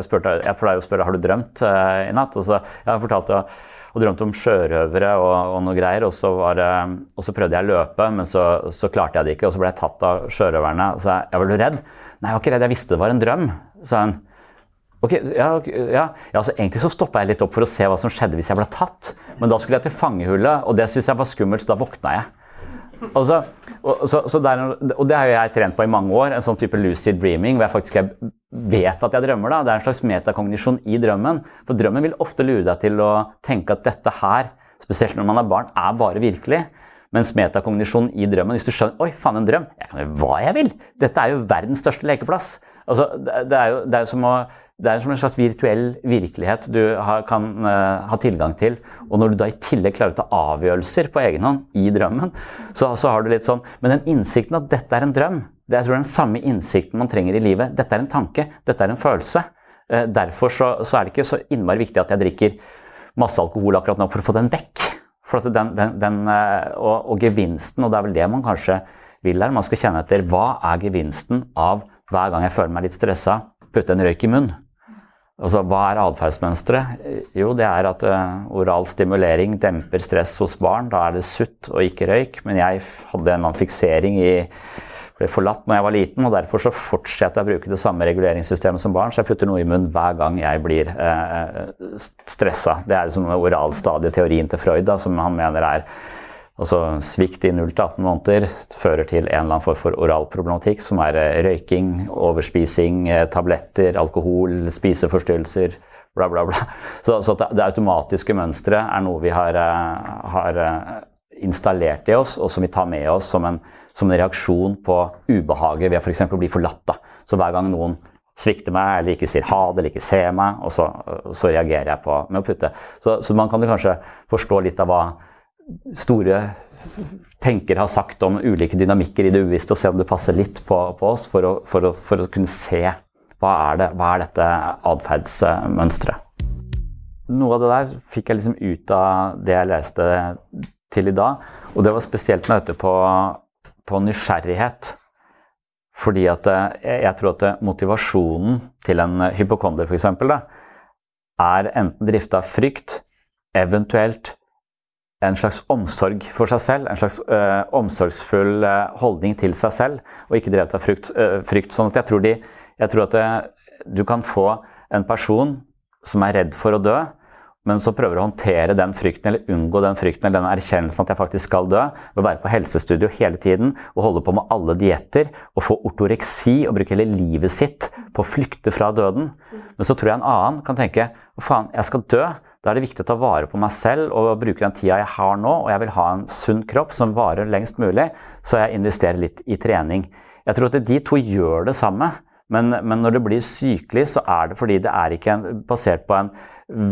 spurte, Jeg pleier å spørre har du drømt i natt. Og så jeg fortalte og drømte om sjørøvere og, og noe greier. Og så, det, og så, prøvde jeg å løpe, men så, så, klarte jeg det ikke. Og så ble jeg tatt av sjørøverne. Så jeg, jeg var du redd? Nei, jeg var ikke redd. Jeg visste det var en drøm. sa hun. Ok, ja, ja, ja, altså Egentlig så stoppa jeg litt opp for å se hva som skjedde hvis jeg ble tatt. Men da skulle jeg til fangehullet, og det syntes jeg var skummelt, så da våkna jeg. Og, og, så, så der, og, det har jeg trent på i mange år, en sånn type lucid dreaming, hvor jeg faktisk vet at jeg drømmer. Da. Det er en slags metakognisjon i drømmen. For drømmen vil ofte lure deg til å tenke at dette her, spesielt når man er barn, er bare virkelig. Mens metakognisjon i drømmen, hvis du skjønner Oi, faen, en drøm! Jeg kan gjøre hva jeg vil! Dette er jo verdens største lekeplass. Altså, det, det, er jo, det er jo som å det er som en slags virtuell virkelighet du har, kan uh, ha tilgang til. Og når du da i tillegg klarer å ta avgjørelser på egen hånd i drømmen, så, så, har du litt sånn Men den innsikten at dette er en drøm, det er jeg tror, den samme innsikten man trenger i livet. Dette er en tanke, dette er en følelse. Uh, derfor så, så, er det ikke så innmari viktig at jeg drikker masse alkohol akkurat nå for å få den vekk. For den, den, den, uh, og, og gevinsten, og det er vel det man kanskje vil her, man skal kjenne etter hva er gevinsten av hver gang jeg føler meg litt stressa, putte en røyk i munnen. Altså, hva er atferdsmønsteret? Jo, det er at uh, oral stimulering demper stress hos barn. Da er det sutt og ikke røyk. Men jeg hadde en fiksering i ble forlatt når jeg var liten, og derfor så fortsetter jeg å bruke det samme reguleringssystemet som barn. Så jeg putter noe i munnen hver gang jeg blir uh, stressa. Det er liksom oralstadieteorien til Freud, da, som han mener er Altså svikt i 0-18 måneder fører til en eller annen form for oralproblematikk, som er eh, røyking, overspising, eh, tabletter, alkohol, spiseforstyrrelser, bla, bla, bla. Så, så det automatiske mønsteret er noe vi har, eh, har, installert i oss, og som vi tar med oss som en, som en reaksjon på ubehaget ved f.eks. å bli forlatt. Da. Så hver gang noen svikter meg, eller ikke sier ha det, eller ikke ser meg, og så, så reagerer jeg på med å putte. Så, så man kan kanskje forstå litt av hva store tenker har sagt om ulike dynamikker i det uvisste, og se om det passer litt på, på oss, for å, for, å, for å, kunne se hva er, det, hva er dette atferdsmønsteret. Noe av det der fikk jeg liksom ut av det jeg leste til i dag. Og det var spesielt med dette på, på nysgjerrighet. Fordi at eh, jeg tror at motivasjonen til en hypokonder f.eks. er enten drifta av frykt, eventuelt en slags omsorg for seg selv. En slags øh, omsorgsfull øh, holdning til seg selv, og ikke drevet av frykt. Øh, frykt. Sånn at jeg tror, de, jeg tror at det, du kan få en person som er redd for å dø, men så prøver å håndtere den frykten eller unngå den frykten eller den erkjennelsen at jeg faktisk skal dø, ved å være på helsestudio hele tiden og holde på med alle dietter og få ortoreksi og bruke hele livet sitt på å flykte fra døden. Men så tror jeg en annen kan tenke hva faen, jeg skal dø. Da er det viktig å ta vare på meg selv og bruke den tida jeg har nå. Og jeg vil ha en sunn kropp som varer lengst mulig, så jeg investerer litt i trening. Jeg tror at de to gjør det samme, men, men når det blir sykelig, så er det fordi det er ikke en, basert på en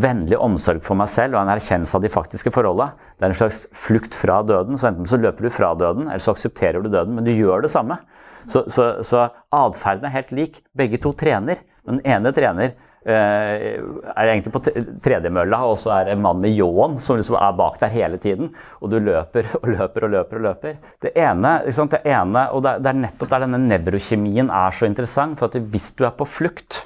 vennlig omsorg for meg selv og en erkjennelse av de faktiske forholdene. Det er en slags flukt fra døden. Så enten så løper du fra døden, eller så aksepterer du døden, men du gjør det samme. Så, så, så atferden er helt lik. Begge to trener. Den ene trener er egentlig på tredjemølla, og så er det en mann med ljåen som liksom er bak der hele tiden. Og du løper og løper og løper. og løper. Det ene, liksom, det ene og det er nettopp der denne nevrokjemien er så interessant. For at hvis du er på flukt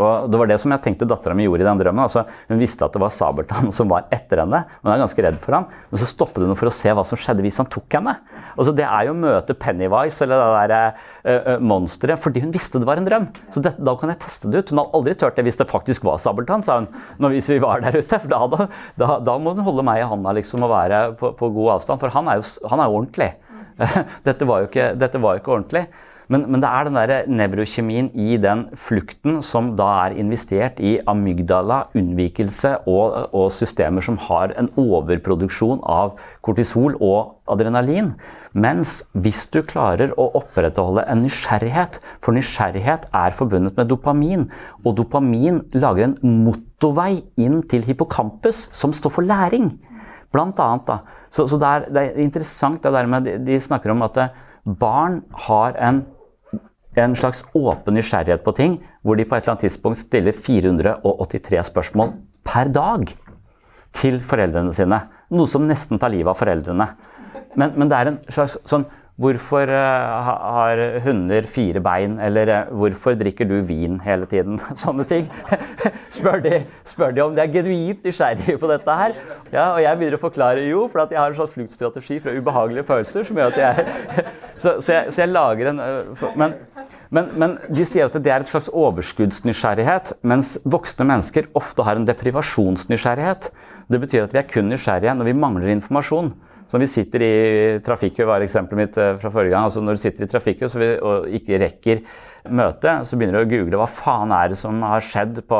og Det var det som jeg tenkte dattera mi gjorde i den drømmen. Altså, hun visste at det var Sabeltann som var etter henne. Hun er ganske redd for ham, men så stoppet hun for å se hva som skjedde hvis han tok henne. Altså, det er jo å møte Pennywise eller det der uh, uh, monsteret fordi hun visste det var en drøm. Så det, da kan jeg teste det ut. Hun hadde aldri turt det hvis det faktisk var Sabeltann, sa hun når, hvis vi var der ute. For da, da, da, må hun holde meg i handa liksom, og være på, på, god avstand, for han er jo, han er jo ordentlig. dette, var jo ikke, dette var jo ikke ordentlig. Men, men, det er den der nevrokjemien i den flukten som da er investert i amygdala, unnvikelse og, og, systemer som har en overproduksjon av kortisol og adrenalin. Mens hvis du klarer å opprettholde en nysgjerrighet, for nysgjerrighet er forbundet med dopamin, og dopamin lager en motorvei inn til hippocampus, som står for læring. Blant annet, da. Så, så det, er, det, er, interessant det der med de, de snakker om at barn har en en slags åpen nysgjerrighet på ting, hvor de på et eller annet tidspunkt stiller 483 spørsmål per dag til foreldrene sine. Noe som nesten tar livet av foreldrene. Men, men det er en slags sånn Hvorfor uh, har hunder fire bein? Eller uh, hvorfor drikker du vin hele tiden? Sånne ting. spør, de, spør de om de er genuint nysgjerrige på dette her. Ja, og jeg begynner å forklare jo, for jeg har en slags fluktstrategi fra ubehagelige følelser som gjør at jeg Så, så, jeg, så jeg, lager en uh, men, men, men, de sier at det er et slags overskuddsnysgjerrighet, mens voksne mennesker ofte har en deprivasjonsnysgjerrighet. Det betyr at vi er kun nysgjerrige når vi mangler informasjon. Når vi sitter i trafikkø, var eksempelet mitt eh, fra forrige gang. altså Når du sitter i trafikkø og ikke rekker møtet, så begynner du å google hva faen er det som har skjedd på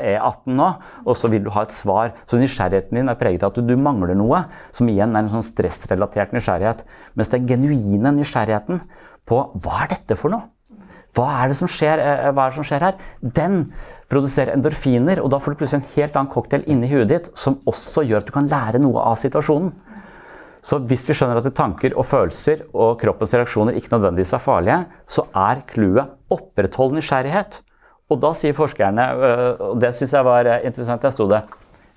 E18 nå, og så vil du ha et svar. Så nysgjerrigheten din er preget av at du, mangler noe, som igjen er en sånn stressrelatert nysgjerrighet. Mens den genuine nysgjerrigheten på hva er dette for noe? Hva er det som skjer, eh, hva er det som skjer her? Den produserer endorfiner, og da får du plutselig en helt annen cocktail inni huet ditt som også gjør at du kan lære noe av situasjonen. Så hvis vi skjønner at tanker og følelser og kroppens reaksjoner ikke nødvendigvis er farlige, så er clouet oppretthold nysgjerrighet. Og da sier forskerne, øh, og det syns jeg var interessant, jeg sto det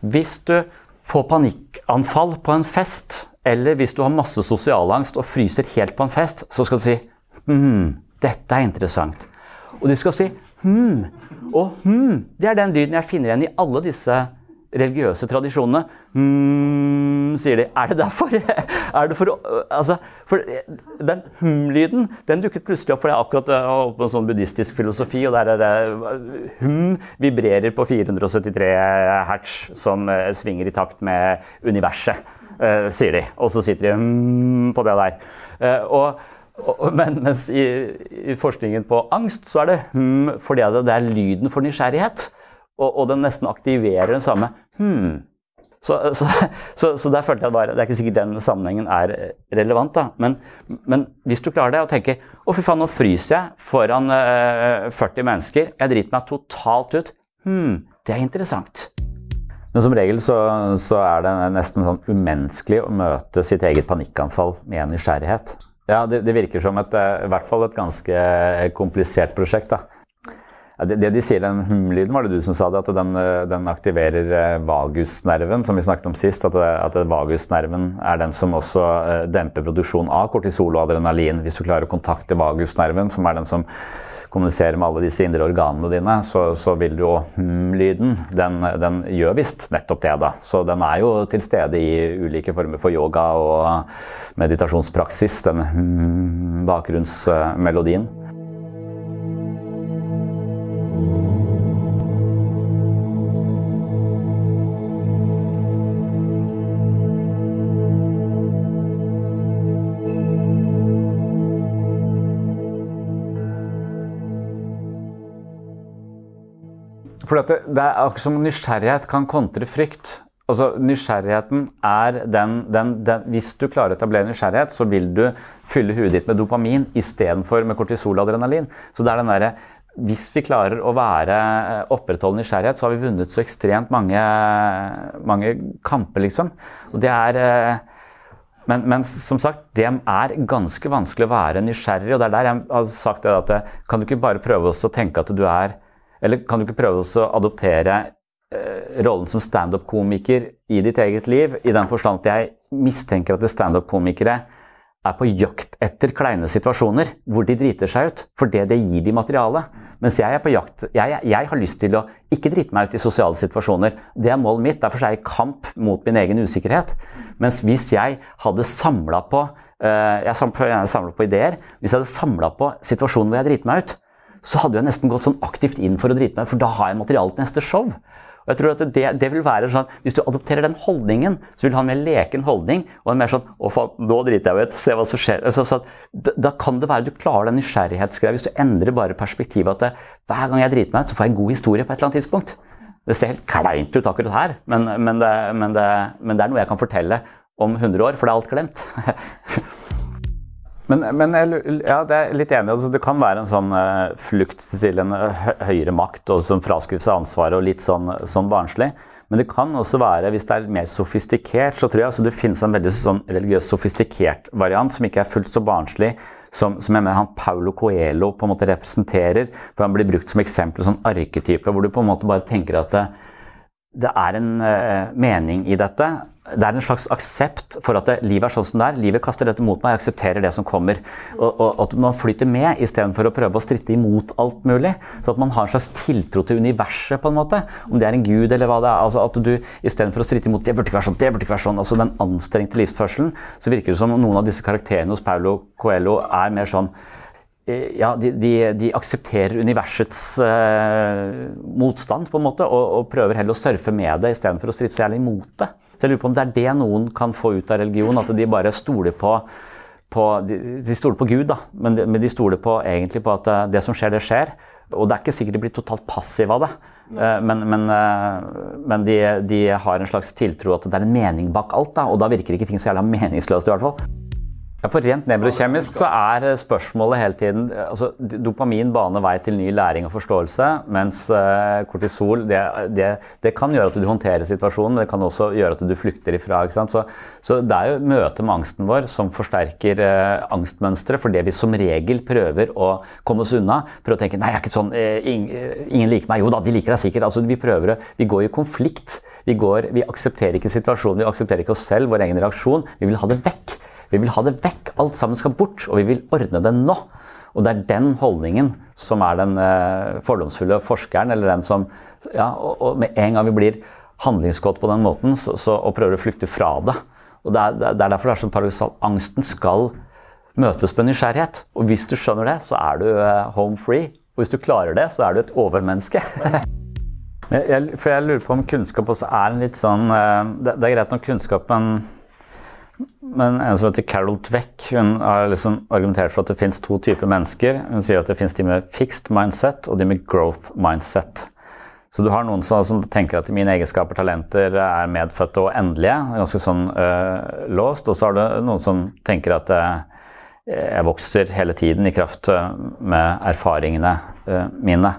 Hvis du får panikkanfall på en fest, eller hvis du har masse sosialangst og fryser helt på en fest, så skal du si hm, dette er interessant. Og de skal si hm. Og hm, det er den lyden jeg finner igjen i alle disse religiøse tradisjonene. Hmm, sier de. Er det derfor? er det for altså, for Den hum-lyden den dukket plutselig opp, for jeg akkurat holdt på en sånn buddhistisk filosofi, og der er det hum vibrerer på 473 hertz, som uh, svinger i takt med universet, uh, sier de. Og så sitter de hum på det der. Uh, og men mens i, i, forskningen på angst, så er det hm fordi det er lyden for nysgjerrighet. Og, og den nesten aktiverer den samme Hmm. Så, så, så, så, der følte jeg bare Det er ikke sikkert den sammenhengen er relevant, da. Men, men hvis du klarer det og tenker Å, fy faen, nå fryser jeg foran uh, eh, 40 mennesker. Jeg driter meg totalt ut. Hm, det er interessant. Men som regel så, så, er det nesten sånn umenneskelig å møte sitt eget panikkanfall med nysgjerrighet. Ja, det, det virker som et, eh, i hvert fall et ganske komplisert prosjekt. da. Ja, det, det, de sier, den hum-lyden, var det du som sa det? At den, den aktiverer eh, vagusnerven, som vi snakket om sist. At, at vagusnerven er den som også uh, demper produksjon av kortisol og adrenalin. Hvis du klarer å kontakte vagusnerven, som er den som kommuniserer med alle disse indre organene dine, så, så vil jo hum-lyden den, den, gjør visst nettopp det. da. Så den er jo til stede i ulike former for yoga og meditasjonspraksis, den hm, bakgrunnsmelodien. For det, det er akkurat som nysgjerrighet kan kontre frykt. Altså, nysgjerrigheten er den, den, den, Hvis du klarer å etablere nysgjerrighet, så vil du fylle huet ditt med dopamin istedenfor med kortisol og adrenalin. Så det er den der, Hvis vi klarer å være opprettholde nysgjerrighet, så har vi vunnet så ekstremt mange, mange kamper, liksom. Det er eh, men, men, som sagt, det er ganske vanskelig å være nysgjerrig. og det er der jeg har sagt det at Kan du ikke bare prøve å tenke at du er eller kan du ikke prøve å adoptere eh, rollen som standup-komiker i ditt eget liv? I den forstand at jeg mistenker at standup-komikere er på jakt etter kleine situasjoner hvor de driter seg ut, for det gir de materiale. Mens jeg er på jakt jeg, jeg, har lyst til å ikke drite meg ut i sosiale situasjoner. Det er målet mitt. Derfor er jeg i kamp mot min egen usikkerhet. Mens hvis jeg hadde samla på uh, Jeg samler på ideer. Hvis jeg hadde samla på situasjonen hvor jeg driter meg ut, så hadde jeg nesten gått sånn aktivt inn for å drite meg, ut, for da har jeg materiale til neste show. Og jeg tror at det, det, vil være sånn, Hvis du adopterer den holdningen, så vil du ha en mer leken holdning. Og en mer sånn 'Å, faen, nå driter jeg ut. Se hva som skjer.' Så, så, da, da, kan det være du klarer den nysgjerrighetsgreia. Hvis du endrer bare perspektivet at det, hver gang jeg driter meg ut, så får jeg en god historie på et eller annet tidspunkt. Det ser helt kleint ut akkurat her, men, men, det, men, men det er noe jeg kan fortelle om 100 år, for det er alt glemt. Men, men ja, det er litt enig. Altså, det kan være en sånn uh, flukt til en høyere makt og som fraskriver seg ansvaret og litt sånn, sånn, barnslig. Men det kan også være, hvis det er mer sofistikert, så tror jeg altså, det finnes en veldig sånn religiøst sofistikert variant som ikke er fullt så barnslig som, som jeg mener han Paulo Coelho på en måte representerer. for Han blir brukt som eksempel, sånn arketype, hvor du på en måte bare tenker at det, det er en uh, mening i dette det er en slags aksept for at det, livet er sånn som det er. Livet kaster dette mot meg, jeg aksepterer det som kommer. Og, og At man flyter med istedenfor å prøve å stritte imot alt mulig. Så at man har en slags tiltro til universet, på en måte. Om det er en gud eller hva det er. altså at du Istedenfor å stritte imot 'det burde ikke være sånn', det burde ikke være sånn, altså den anstrengte livsførselen, så virker det som noen av disse karakterene hos Paulo Coelho er mer sånn eh, ja, de, de, de aksepterer universets eh, motstand på en måte, og, og prøver heller å surfe med det istedenfor å stritte så jævlig imot det. Så jeg lurer på om det er det noen kan få ut av religion, at de bare stoler på, på de, de, stoler på Gud, da, men de, men de, stoler på, egentlig på at eh, det som skjer, det skjer. Og det er ikke sikkert de blir totalt passive av det. Eh, men, men, eh, men de, de, har en slags tiltro at det er en mening bak alt. Da, og da virker ikke ting så jævla meningsløst, i hvert fall. Ja, for Rent nevrokjemisk så er eh, spørsmålet hele tiden altså Dopamin baner vei til ny læring og forståelse, mens uh, kortisol det, det, det, kan gjøre at du håndterer situasjonen, men det kan også gjøre at du flykter ifra. Så, så, det er jo møtet med angsten vår som forsterker eh, angstmønsteret, det vi som regel prøver å komme oss unna. Prøver å tenke nei, jeg er ikke sånn, ingen, ingen liker meg. Jo da, de liker deg sikkert. Altså, vi, prøver, vi går i konflikt. Vi, går, vi aksepterer ikke situasjonen, vi aksepterer ikke oss selv, vår egen reaksjon. Vi vil ha det vekk. Vi vil ha det vekk. Alt sammen skal bort, og vi vil ordne det nå. Og det er den holdningen som er den eh, fordomsfulle forskeren, eller den som ja, og, og, med en gang vi blir handlingskåt på den måten, så, så, og prøver å flykte fra det. Og det er, det er derfor det er så paradoksalt. Angsten skal møtes med nysgjerrighet. Og hvis du skjønner det, så er du eh, home free. Og hvis du klarer det, så er du et overmenneske. jeg, for jeg lurer på om kunnskap også er en litt sånn eh, Det, det er greit nok kunnskap, men men en som heter Carol Tweck hun har liksom argumentert for at det finnes to typer mennesker. Hun sier at det finnes de med fixed mindset og de med growth mindset. Så du har noen som, som tenker at mine egenskaper talenter er medfødte og endelige. Ganske sånn øh, låst. Og så har du noen som tenker at øh, jeg vokser hele tiden i kraft øh, med erfaringene mine.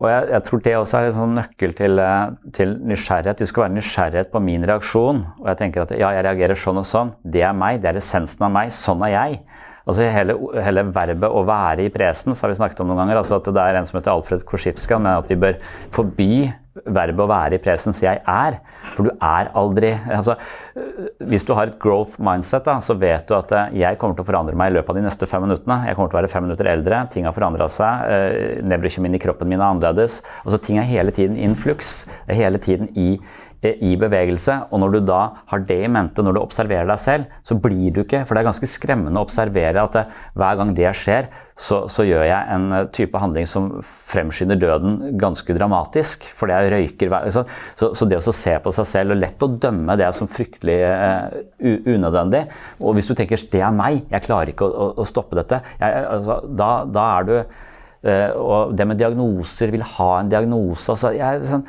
Og jeg, jeg, tror det også er en sånn nøkkel til, eh, til, nysgjerrighet. Du skal være nysgjerrighet på min reaksjon. Og jeg tenker at ja, jeg reagerer sånn og sånn. Det er meg. Det er essensen av meg. Sånn er jeg. Altså hele, hele, verbet 'å være i presens' har vi snakket om noen ganger. altså at Det er en som heter Alfred Korsipska, men at vi bør forby verbet 'å være i presens'. Jeg er. For du er aldri altså, Hvis du har et growth mindset, da, så vet du at eh, jeg kommer til å forandre meg i løpet av de neste fem minuttene. Jeg kommer til å være fem minutter eldre. Ting har forandra seg. Eh, Nevrokjemien i kroppen min er annerledes. Altså, ting er hele tiden in flux. Er hele tiden i i bevegelse. Og når du da har det i mente når du observerer deg selv, så blir du ikke For det er ganske skremmende å observere at det, hver gang det skjer, så, så, gjør jeg en eh, type handling som fremskynder døden ganske dramatisk. Fordi jeg røyker Så, så, så det å se på seg selv og lett å dømme det som fryktelig uh, unødvendig. Og hvis du tenker det er meg, jeg klarer ikke å, å, å stoppe dette, jeg, altså, da, da, er du uh, Og det med diagnoser, vil ha en diagnose altså, jeg, sånn,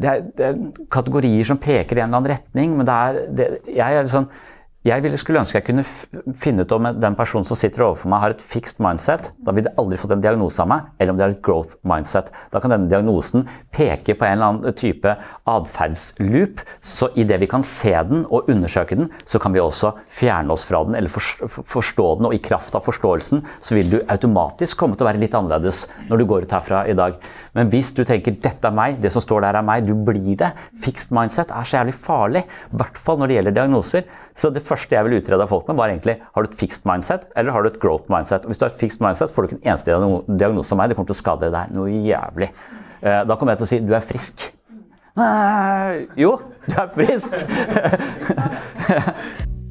det er, det er, kategorier som peker i en eller annen retning, men det er, det, jeg sånn jeg skulle ønske jeg kunne finne ut om den personen som sitter overfor meg har et fixed mindset. Da ville de aldri fått en diagnose av meg, eller om de har et growth mindset. Da kan denne diagnosen peke på en eller annen type atferdsloop. Så idet vi kan se den og undersøke den, så kan vi også fjerne oss fra den eller forstå den. Og i kraft av forståelsen så vil du automatisk komme til å være litt annerledes når du går ut herfra i dag. Men hvis du tenker 'dette er meg', det som står der er meg, du blir det. Fixed mindset er så jævlig farlig. I hvert fall når det gjelder diagnoser. Så det første jeg ville utrede av folk med, var egentlig har du et fixed mindset eller har du et growth mindset. Og hvis du har et fixed mindset, får du ikke en eneste diagnose av meg. Det kommer til å skade deg noe jævlig. Eh, da kommer jeg til å si 'du er frisk'. Nei, jo, du er frisk!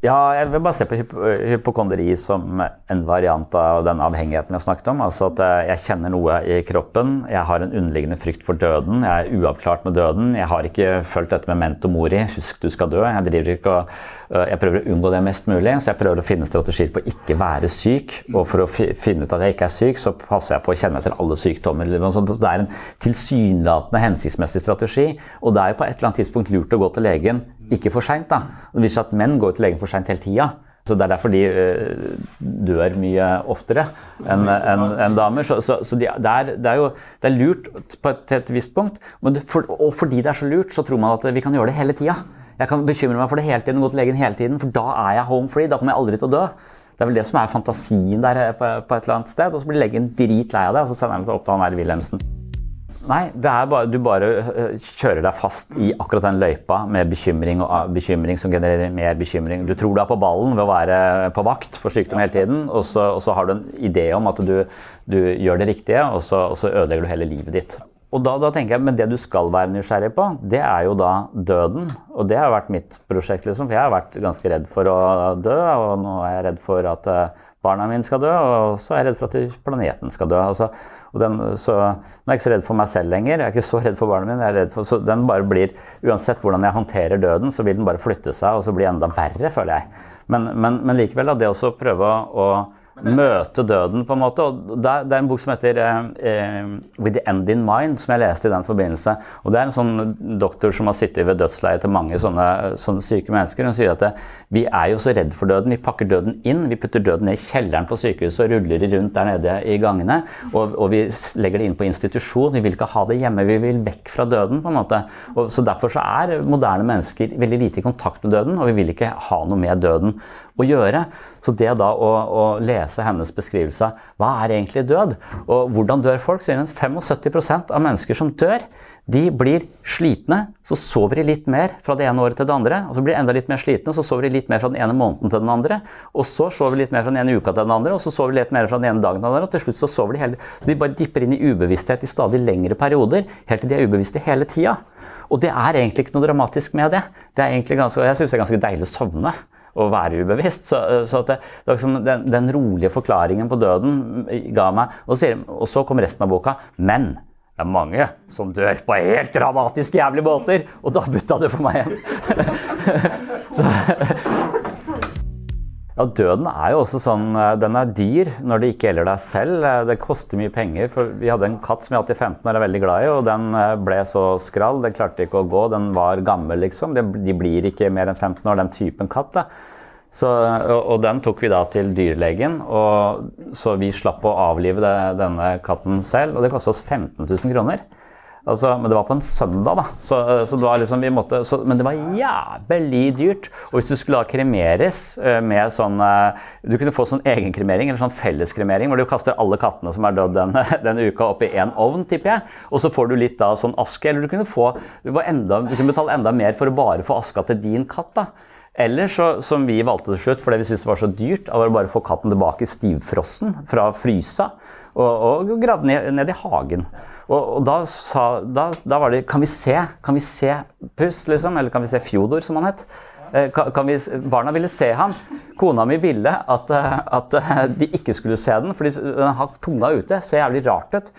Ja, jeg vil bare se på hypokonderi som en variant av den avhengigheten vi har snakket om. Altså at eh, jeg kjenner noe i kroppen, jeg har en underliggende frykt for døden, jeg er uavklart med døden. Jeg har ikke fulgt dette med mento mori, husk du skal dø. Jeg ikke og eh, jeg prøver å unngå det mest mulig, så jeg prøver å finne strategier på å ikke være syk. Og for å finne ut at jeg ikke er syk, så passer jeg på å kjenne etter alle sykdommer. Det er en tilsynelatende hensiktsmessig strategi, og det er jo på et eller annet tidspunkt lurt å gå til legen ikke for seint, da. Det viser at menn går til legen for seint hele tida. Så Det er derfor de uh, dør mye oftere enn en, en damer. Så, så, så de, det, er, det, er, jo det er lurt på et, til et visst punkt. For, og fordi det er så lurt, så tror man at vi kan gjøre det hele tida. Jeg kan bekymre meg for det hele tiden, gå til legen hele tiden, for da er jeg home free. Da kommer jeg aldri til å dø. Det er vel det som er fantasien der på, på et eller annet sted. Og så blir legen dritlei av det, og så sender han det opp til han der Wilhelmsen. Nei, bare, du bare øh, kjører deg fast i akkurat den løypa med bekymring og ah, bekymring som genererer mer bekymring. Du tror du er på ballen ved å være på vakt for sykdom hele tiden, og så, og så har du en idé om at du, du gjør det riktige, og så, og så, ødelegger du hele livet ditt. Og da, da, tenker jeg, Men det du skal være nysgjerrig på, det er jo da døden. Og det har vært mitt prosjekt, liksom. For jeg har vært ganske redd for å dø, og nå er jeg redd for at øh, barna mine skal dø, og så er jeg redd for at planeten skal dø. Altså, den, så, nå er jeg ikke så redd for meg selv lenger. Jeg er ikke så redd for barna mine. Jeg er redd for, så den bare blir, Uansett hvordan jeg håndterer døden, så vil den bare flytte seg og så bli enda verre, føler jeg. Men, men, men likevel, da, det å prøve å møte døden, på en måte. og Det er, det er en bok som heter uh, 'With the End in Mind', som jeg leste i den forbindelse. og Det er en sånn doktor som har sittet ved dødsleiet til mange sånne, sånne, syke mennesker. Hun sier at det, vi er jo så redd for døden. Vi pakker døden inn. Vi putter døden ned i kjelleren på sykehuset og ruller det rundt der nede i gangene. Og, og, vi legger det inn på institusjon. Vi vil ikke ha det hjemme. Vi vil vekk fra døden. på en måte. Og, så Derfor så er moderne mennesker veldig lite i kontakt med døden, og vi vil ikke ha noe med døden å gjøre. Så det da å, å, lese hennes beskrivelse av hva er egentlig død, og hvordan dør folk, sier hun 75% av mennesker som dør, de blir slitne, så sover de litt mer fra det ene året til det andre. og Så blir de enda litt mer slitne, så sover de litt mer fra den ene måneden til den andre. Og så sover de litt mer fra den ene uka til den andre, og så sover de litt mer fra den ene dagen til den andre. Og til slutt så sover de hele Så de bare dipper inn i ubevissthet i stadig lengre perioder, helt til de er ubevisste hele tida. Og det er egentlig ikke noe dramatisk med det. det er egentlig ganske, jeg syns det er ganske deilig å sovne å være ubevisst. Så, så det, det liksom den, den, rolige forklaringen på døden ga meg Og, så, kom resten av boka. Men det er mange som dør på helt dramatiske, jævlige båter. Og da butta det for meg igjen. ja, døden er jo også sånn eh, Den er dyr når det ikke gjelder deg selv. Eh, det koster mye penger. For vi hadde en katt som jeg hatt i 15 år er veldig glad i, og den eh, ble så skrall. Den klarte ikke å gå. Den var gammel, liksom. De blir ikke mer enn 15 år, den typen katt. Da. Så, og, og, den tok vi da til dyrlegen, og, så vi slapp å avlive det, denne katten selv. Og det kostet oss 15 000 kroner. Altså, men det var på en søndag, da. Så, så det var liksom, vi måtte, så, men det var jævlig dyrt. Og hvis du skulle da kremeres eh, med sånn eh, Du kunne få sånn egenkremering, eller sånn felleskremering, hvor du kaster alle kattene som er dødd den, den uka, opp i én ovn, tipper jeg. Og så får du litt da sånn aske. Eller du kunne få du, enda, du kunne betale enda mer for å bare få aska til din katt. da. Eller så, som vi valgte til slutt, fordi vi syntes det var så dyrt, av å bare få katten tilbake stivfrossen fra frysa og, og gravd ned, ned, i hagen. Og, og da, sa, da, da, var det Kan vi se Kan vi se Puss, liksom? Eller kan vi se Fjodor, som han het? Eh, kan, kan vi, barna ville se ham. Kona mi ville at, eh, at, eh, de ikke skulle se den, for den har tunga ute. Ser jævlig rart ut.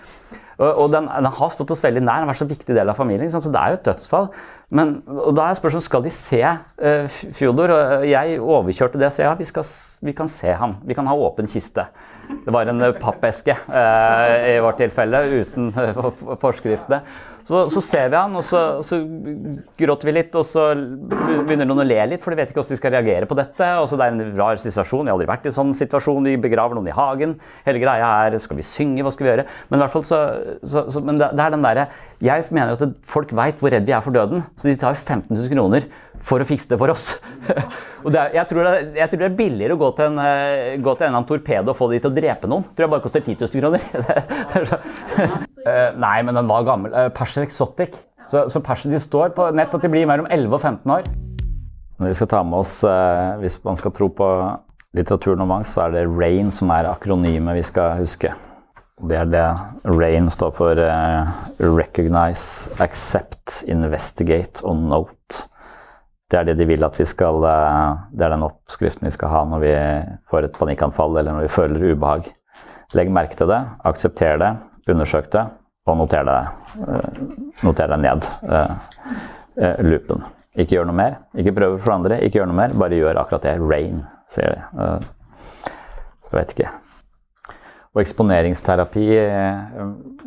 Og, og den, den, har stått oss veldig nær, den har vært så viktig del av familien. Så det er jo et dødsfall. Men, og da er spørsmålet skal de se uh, Fjodor. Og jeg overkjørte det, så ja, vi, skal, vi kan se ham. Vi kan ha åpen kiste. Det var en pappeske uh, i vårt tilfelle, uten uh, forskriftene. Så, så, ser vi han, og så, så, gråter vi litt, og så begynner noen å le litt, for de vet ikke hvordan de skal reagere på dette. og så Det er en rar situasjon. Jeg har aldri vært i en sånn situasjon. Vi begraver noen i hagen. Hele greia er skal vi synge, hva skal vi gjøre? Men så, men det, det, er den der, Jeg mener at folk veit hvor redd vi er for døden, så de tar 15 000 kroner for å fikse det for oss. er, jeg, tror det, jeg, tror det, er billigere å gå til en, uh, gå til en eller annen torpedo og få de til å drepe noen. Tror jeg bare koster 10 000 kroner. uh, nei, men den var gammel. Uh, Perser Exotic. Så, så Perser de står på nett at de blir mellom 11 og 15 år. Når vi skal ta med oss, Hvis man skal tro på litteraturen om angst, så er det RAIN som er akronymet vi skal huske. Det er det RAIN står for. Recognize, Accept, Investigate og Note. Det er det de vil at vi skal eh, Det er den oppskriften vi skal ha når vi får et panikkanfall eller når vi føler ubehag. Legg merke til det, aksepter det, undersøk det, og noter det, eh, noter det ned. Uh, loopen. Ikke gjør noe mer. Ikke prøv for andre, ikke gjør noe mer. Bare gjør akkurat det. Rain, sier de. Så vet ikke. Og eksponeringsterapi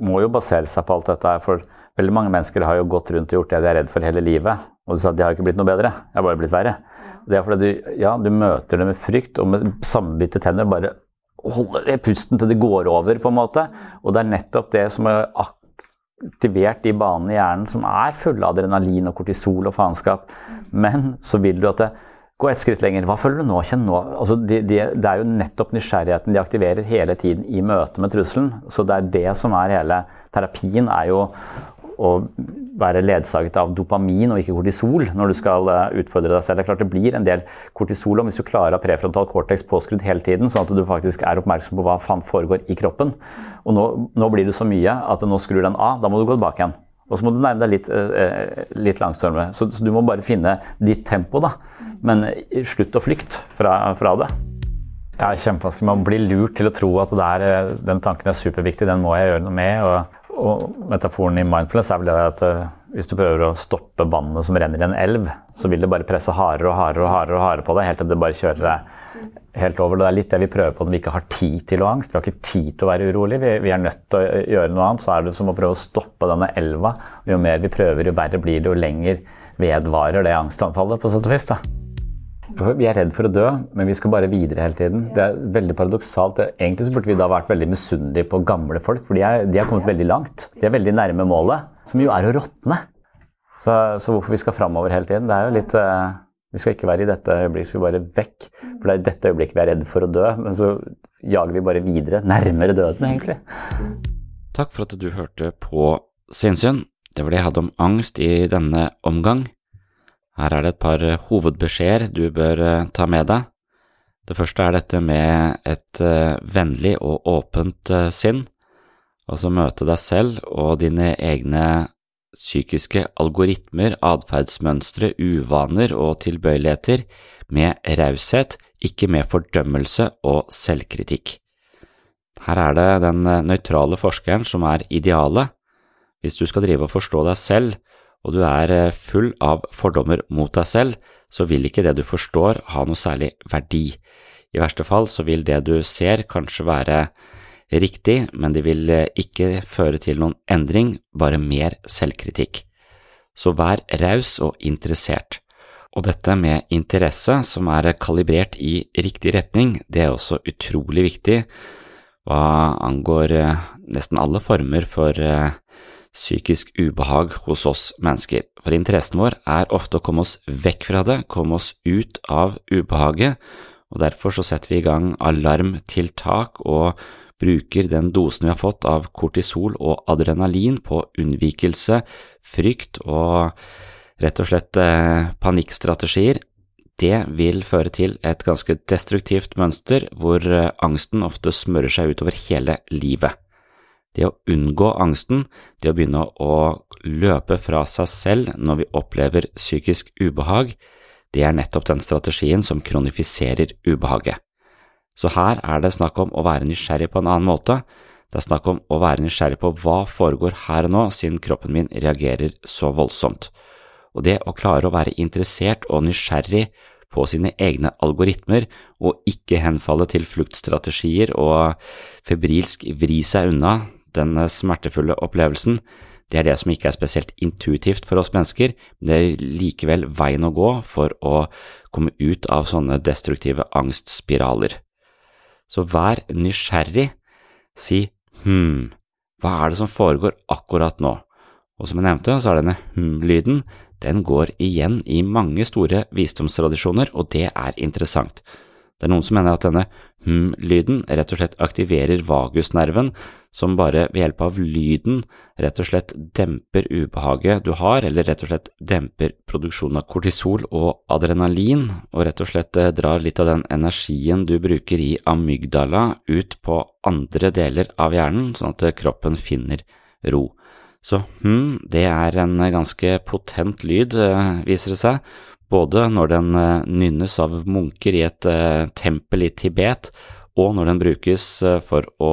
må jo basere seg på alt dette her. For veldig mange mennesker har jo gått rundt og gjort det de er redd for hele livet. Og du sa at de har ikke blitt noe bedre, jeg har bare blitt verre. Det er fordi du, ja, du møter det med frykt og med sammenbitte tenner. Bare holder pusten til det går over, på en måte. Og det er nettopp det som er aktivert de banene i hjernen som er fulle av adrenalin og kortisol og faenskap. Men så vil du at det Gå et skritt lenger. Hva føler du nå? Kjenn nå. Altså, de, de, det er jo nettopp nysgjerrigheten de aktiverer hele tiden i møte med trusselen. Så det er det som er hele Terapien er jo å være ledsaget av dopamin og ikke kortisol når du skal eh, utfordre deg selv. Det er klart det blir en del kortisol om hvis du klarer å ha prefrontal cortex påskrudd hele tiden, sånn at du faktisk er oppmerksom på hva faen foregår i kroppen. Og nå, nå, blir det så mye at nå skrur den av. Da må du gå tilbake igjen. Og så må du nærme deg litt, eh, litt langstormere. Så, så, du må bare finne ditt tempo, da. Men slutt å flykte fra, fra det. Ja, kjempevanskelig. Man blir lurt til å tro at er, eh, den tanken er superviktig, den må jeg gjøre noe med. og og metaforen i mindfulness er vel det at uh, hvis du prøver å stoppe vannet som renner i en elv, så vil det bare presse hardere og hardere og hardere, og hardere på deg helt til det bare kjører deg helt over. Det er litt det vi prøver på når vi ikke har tid til å ha angst. Vi har ikke tid til å være urolig. Vi, vi, er nødt til å gjøre noe annet. Så er det som å prøve å stoppe denne elva. Jo mer vi prøver, jo verre blir det, jo lenger vedvarer det angstanfallet, på sett og vis. Vi er redd for å dø, men vi skal bare videre hele tiden. Det er veldig paradoksalt. Egentlig så burde vi da vært veldig misunnelige på gamle folk, for de, er, de har kommet veldig langt. De er veldig nærme målet, som jo er å råtne. Så, så, hvorfor vi skal framover hele tiden, det er jo litt uh, Vi skal ikke være i dette øyeblikket, vi skal bare vekk. For det er i dette øyeblikket vi er redd for å dø, men så jager vi bare videre, nærmere døden, egentlig. Takk for at du hørte på Sinnsyn. Det var det jeg hadde om angst i denne omgang. Her er det et par eh, hovedbeskjeder du bør eh, ta med deg. Det første er dette med et eh, vennlig og åpent sinn, altså møte deg selv og dine egne psykiske algoritmer, atferdsmønstre, uvaner og tilbøyeligheter med raushet, ikke med fordømmelse og selvkritikk. Her er det den nøytrale forskeren som er idealet. Hvis du skal drive og forstå deg selv, og du er eh, full av fordommer mot deg selv, så vil ikke det du forstår ha noe særlig verdi. I verste fall så vil det du ser kanskje være riktig, men det vil eh, ikke føre til noen endring, bare mer selvkritikk. Så vær raus og interessert. Og dette med interesse som er kalibrert i riktig retning, det er også utrolig viktig hva angår eh, nesten alle former for psykisk ubehag hos oss mennesker, for interessen vår er ofte å komme oss vekk fra det, komme oss ut av ubehaget, og derfor så setter vi i gang alarmtiltak og bruker den dosen vi har fått av kortisol og adrenalin på unnvikelse, frykt og rett og slett eh, panikkstrategier, det vil føre til et ganske destruktivt mønster hvor eh, angsten ofte smører seg utover hele livet. Det å unngå angsten, det å begynne å løpe fra seg selv når vi opplever psykisk ubehag, det er nettopp den strategien som kronifiserer ubehaget. Så her er det snakk om å være nysgjerrig på en annen måte, det er snakk om å være nysgjerrig på hva foregår her og nå, siden kroppen min reagerer så voldsomt. Og det å klare å være interessert og nysgjerrig på sine egne algoritmer og ikke henfalle til fluktstrategier og febrilsk vri seg unna den smertefulle opplevelsen, det er det som ikke er spesielt intuitivt for oss mennesker, men det er likevel veien å gå for å komme ut av sånne destruktive angstspiraler. Så vær nysgjerrig, si hm, hva er det som foregår akkurat nå? Og som jeg nevnte, så er denne hm-lyden, den går igjen i mange store visdomstradisjoner, og det er interessant. Det er noen som mener at denne hm-lyden rett og slett aktiverer vagusnerven, som bare ved hjelp av lyden rett og slett demper ubehaget du har, eller rett og slett demper produksjonen av kortisol og adrenalin, og rett og slett eh, drar litt av den energien du bruker i amygdala ut på andre deler av hjernen, sånn at kroppen finner ro. Så hm, det er en ganske potent lyd, eh, viser det seg, både når den eh, nynnes av munker i et eh, tempel i Tibet, og når den brukes eh, for å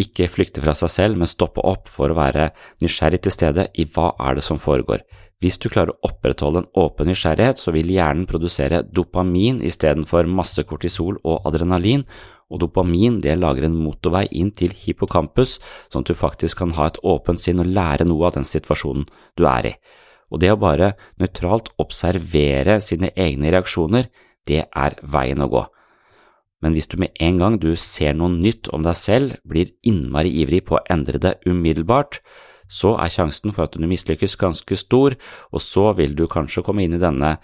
ikke flykte fra seg selv, men stoppe opp for å være nysgjerrig til stede i hva er det som foregår. Hvis du klarer å opprettholde en åpen nysgjerrighet, så vil hjernen produsere dopamin istedenfor masse kortisol og adrenalin, og dopamin det lager en motorvei inn til hippocampus, sånn at du faktisk kan ha et åpent sinn og lære noe av den situasjonen du er i og det å bare nøytralt observere sine egne reaksjoner, det er veien å gå. Men hvis du med en gang du ser noe nytt om deg selv, blir innmari ivrig på å endre det umiddelbart, så er sjansen for at du mislykkes ganske stor, og så vil du kanskje komme inn i denne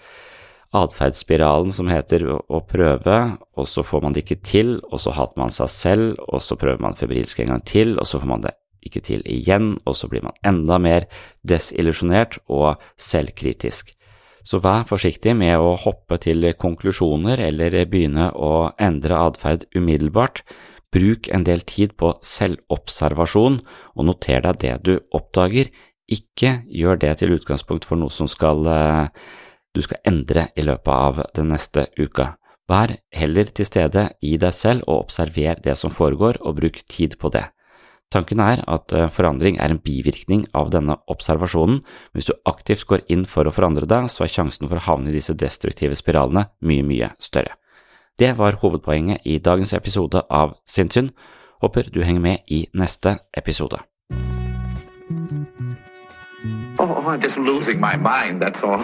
atferdsspiralen som heter å prøve, og så får man det ikke til, og så hater man seg selv, og så prøver man febrilsk en gang til, og så får man det ikke til igjen, og så blir man enda mer desillusjonert og selvkritisk. Så vær forsiktig med å hoppe til konklusjoner eller begynne å endre atferd umiddelbart. Bruk en del tid på selvobservasjon, og noter deg det du oppdager. Ikke gjør det til utgangspunkt for noe som skal, eh, du skal endre i løpet av den neste uka. Vær heller til stede i deg selv og observer det som foregår, og bruk tid på det. Tanken er at eh, forandring er en bivirkning av denne observasjonen. men Hvis du aktivt går inn for å forandre deg, så er sjansen for å havne i disse destruktive spiralene mye, mye større. Det var hovedpoenget i dagens episode av Sinnsyn. Håper du henger med i neste episode. Oh, I'm just losing my mind, that's all.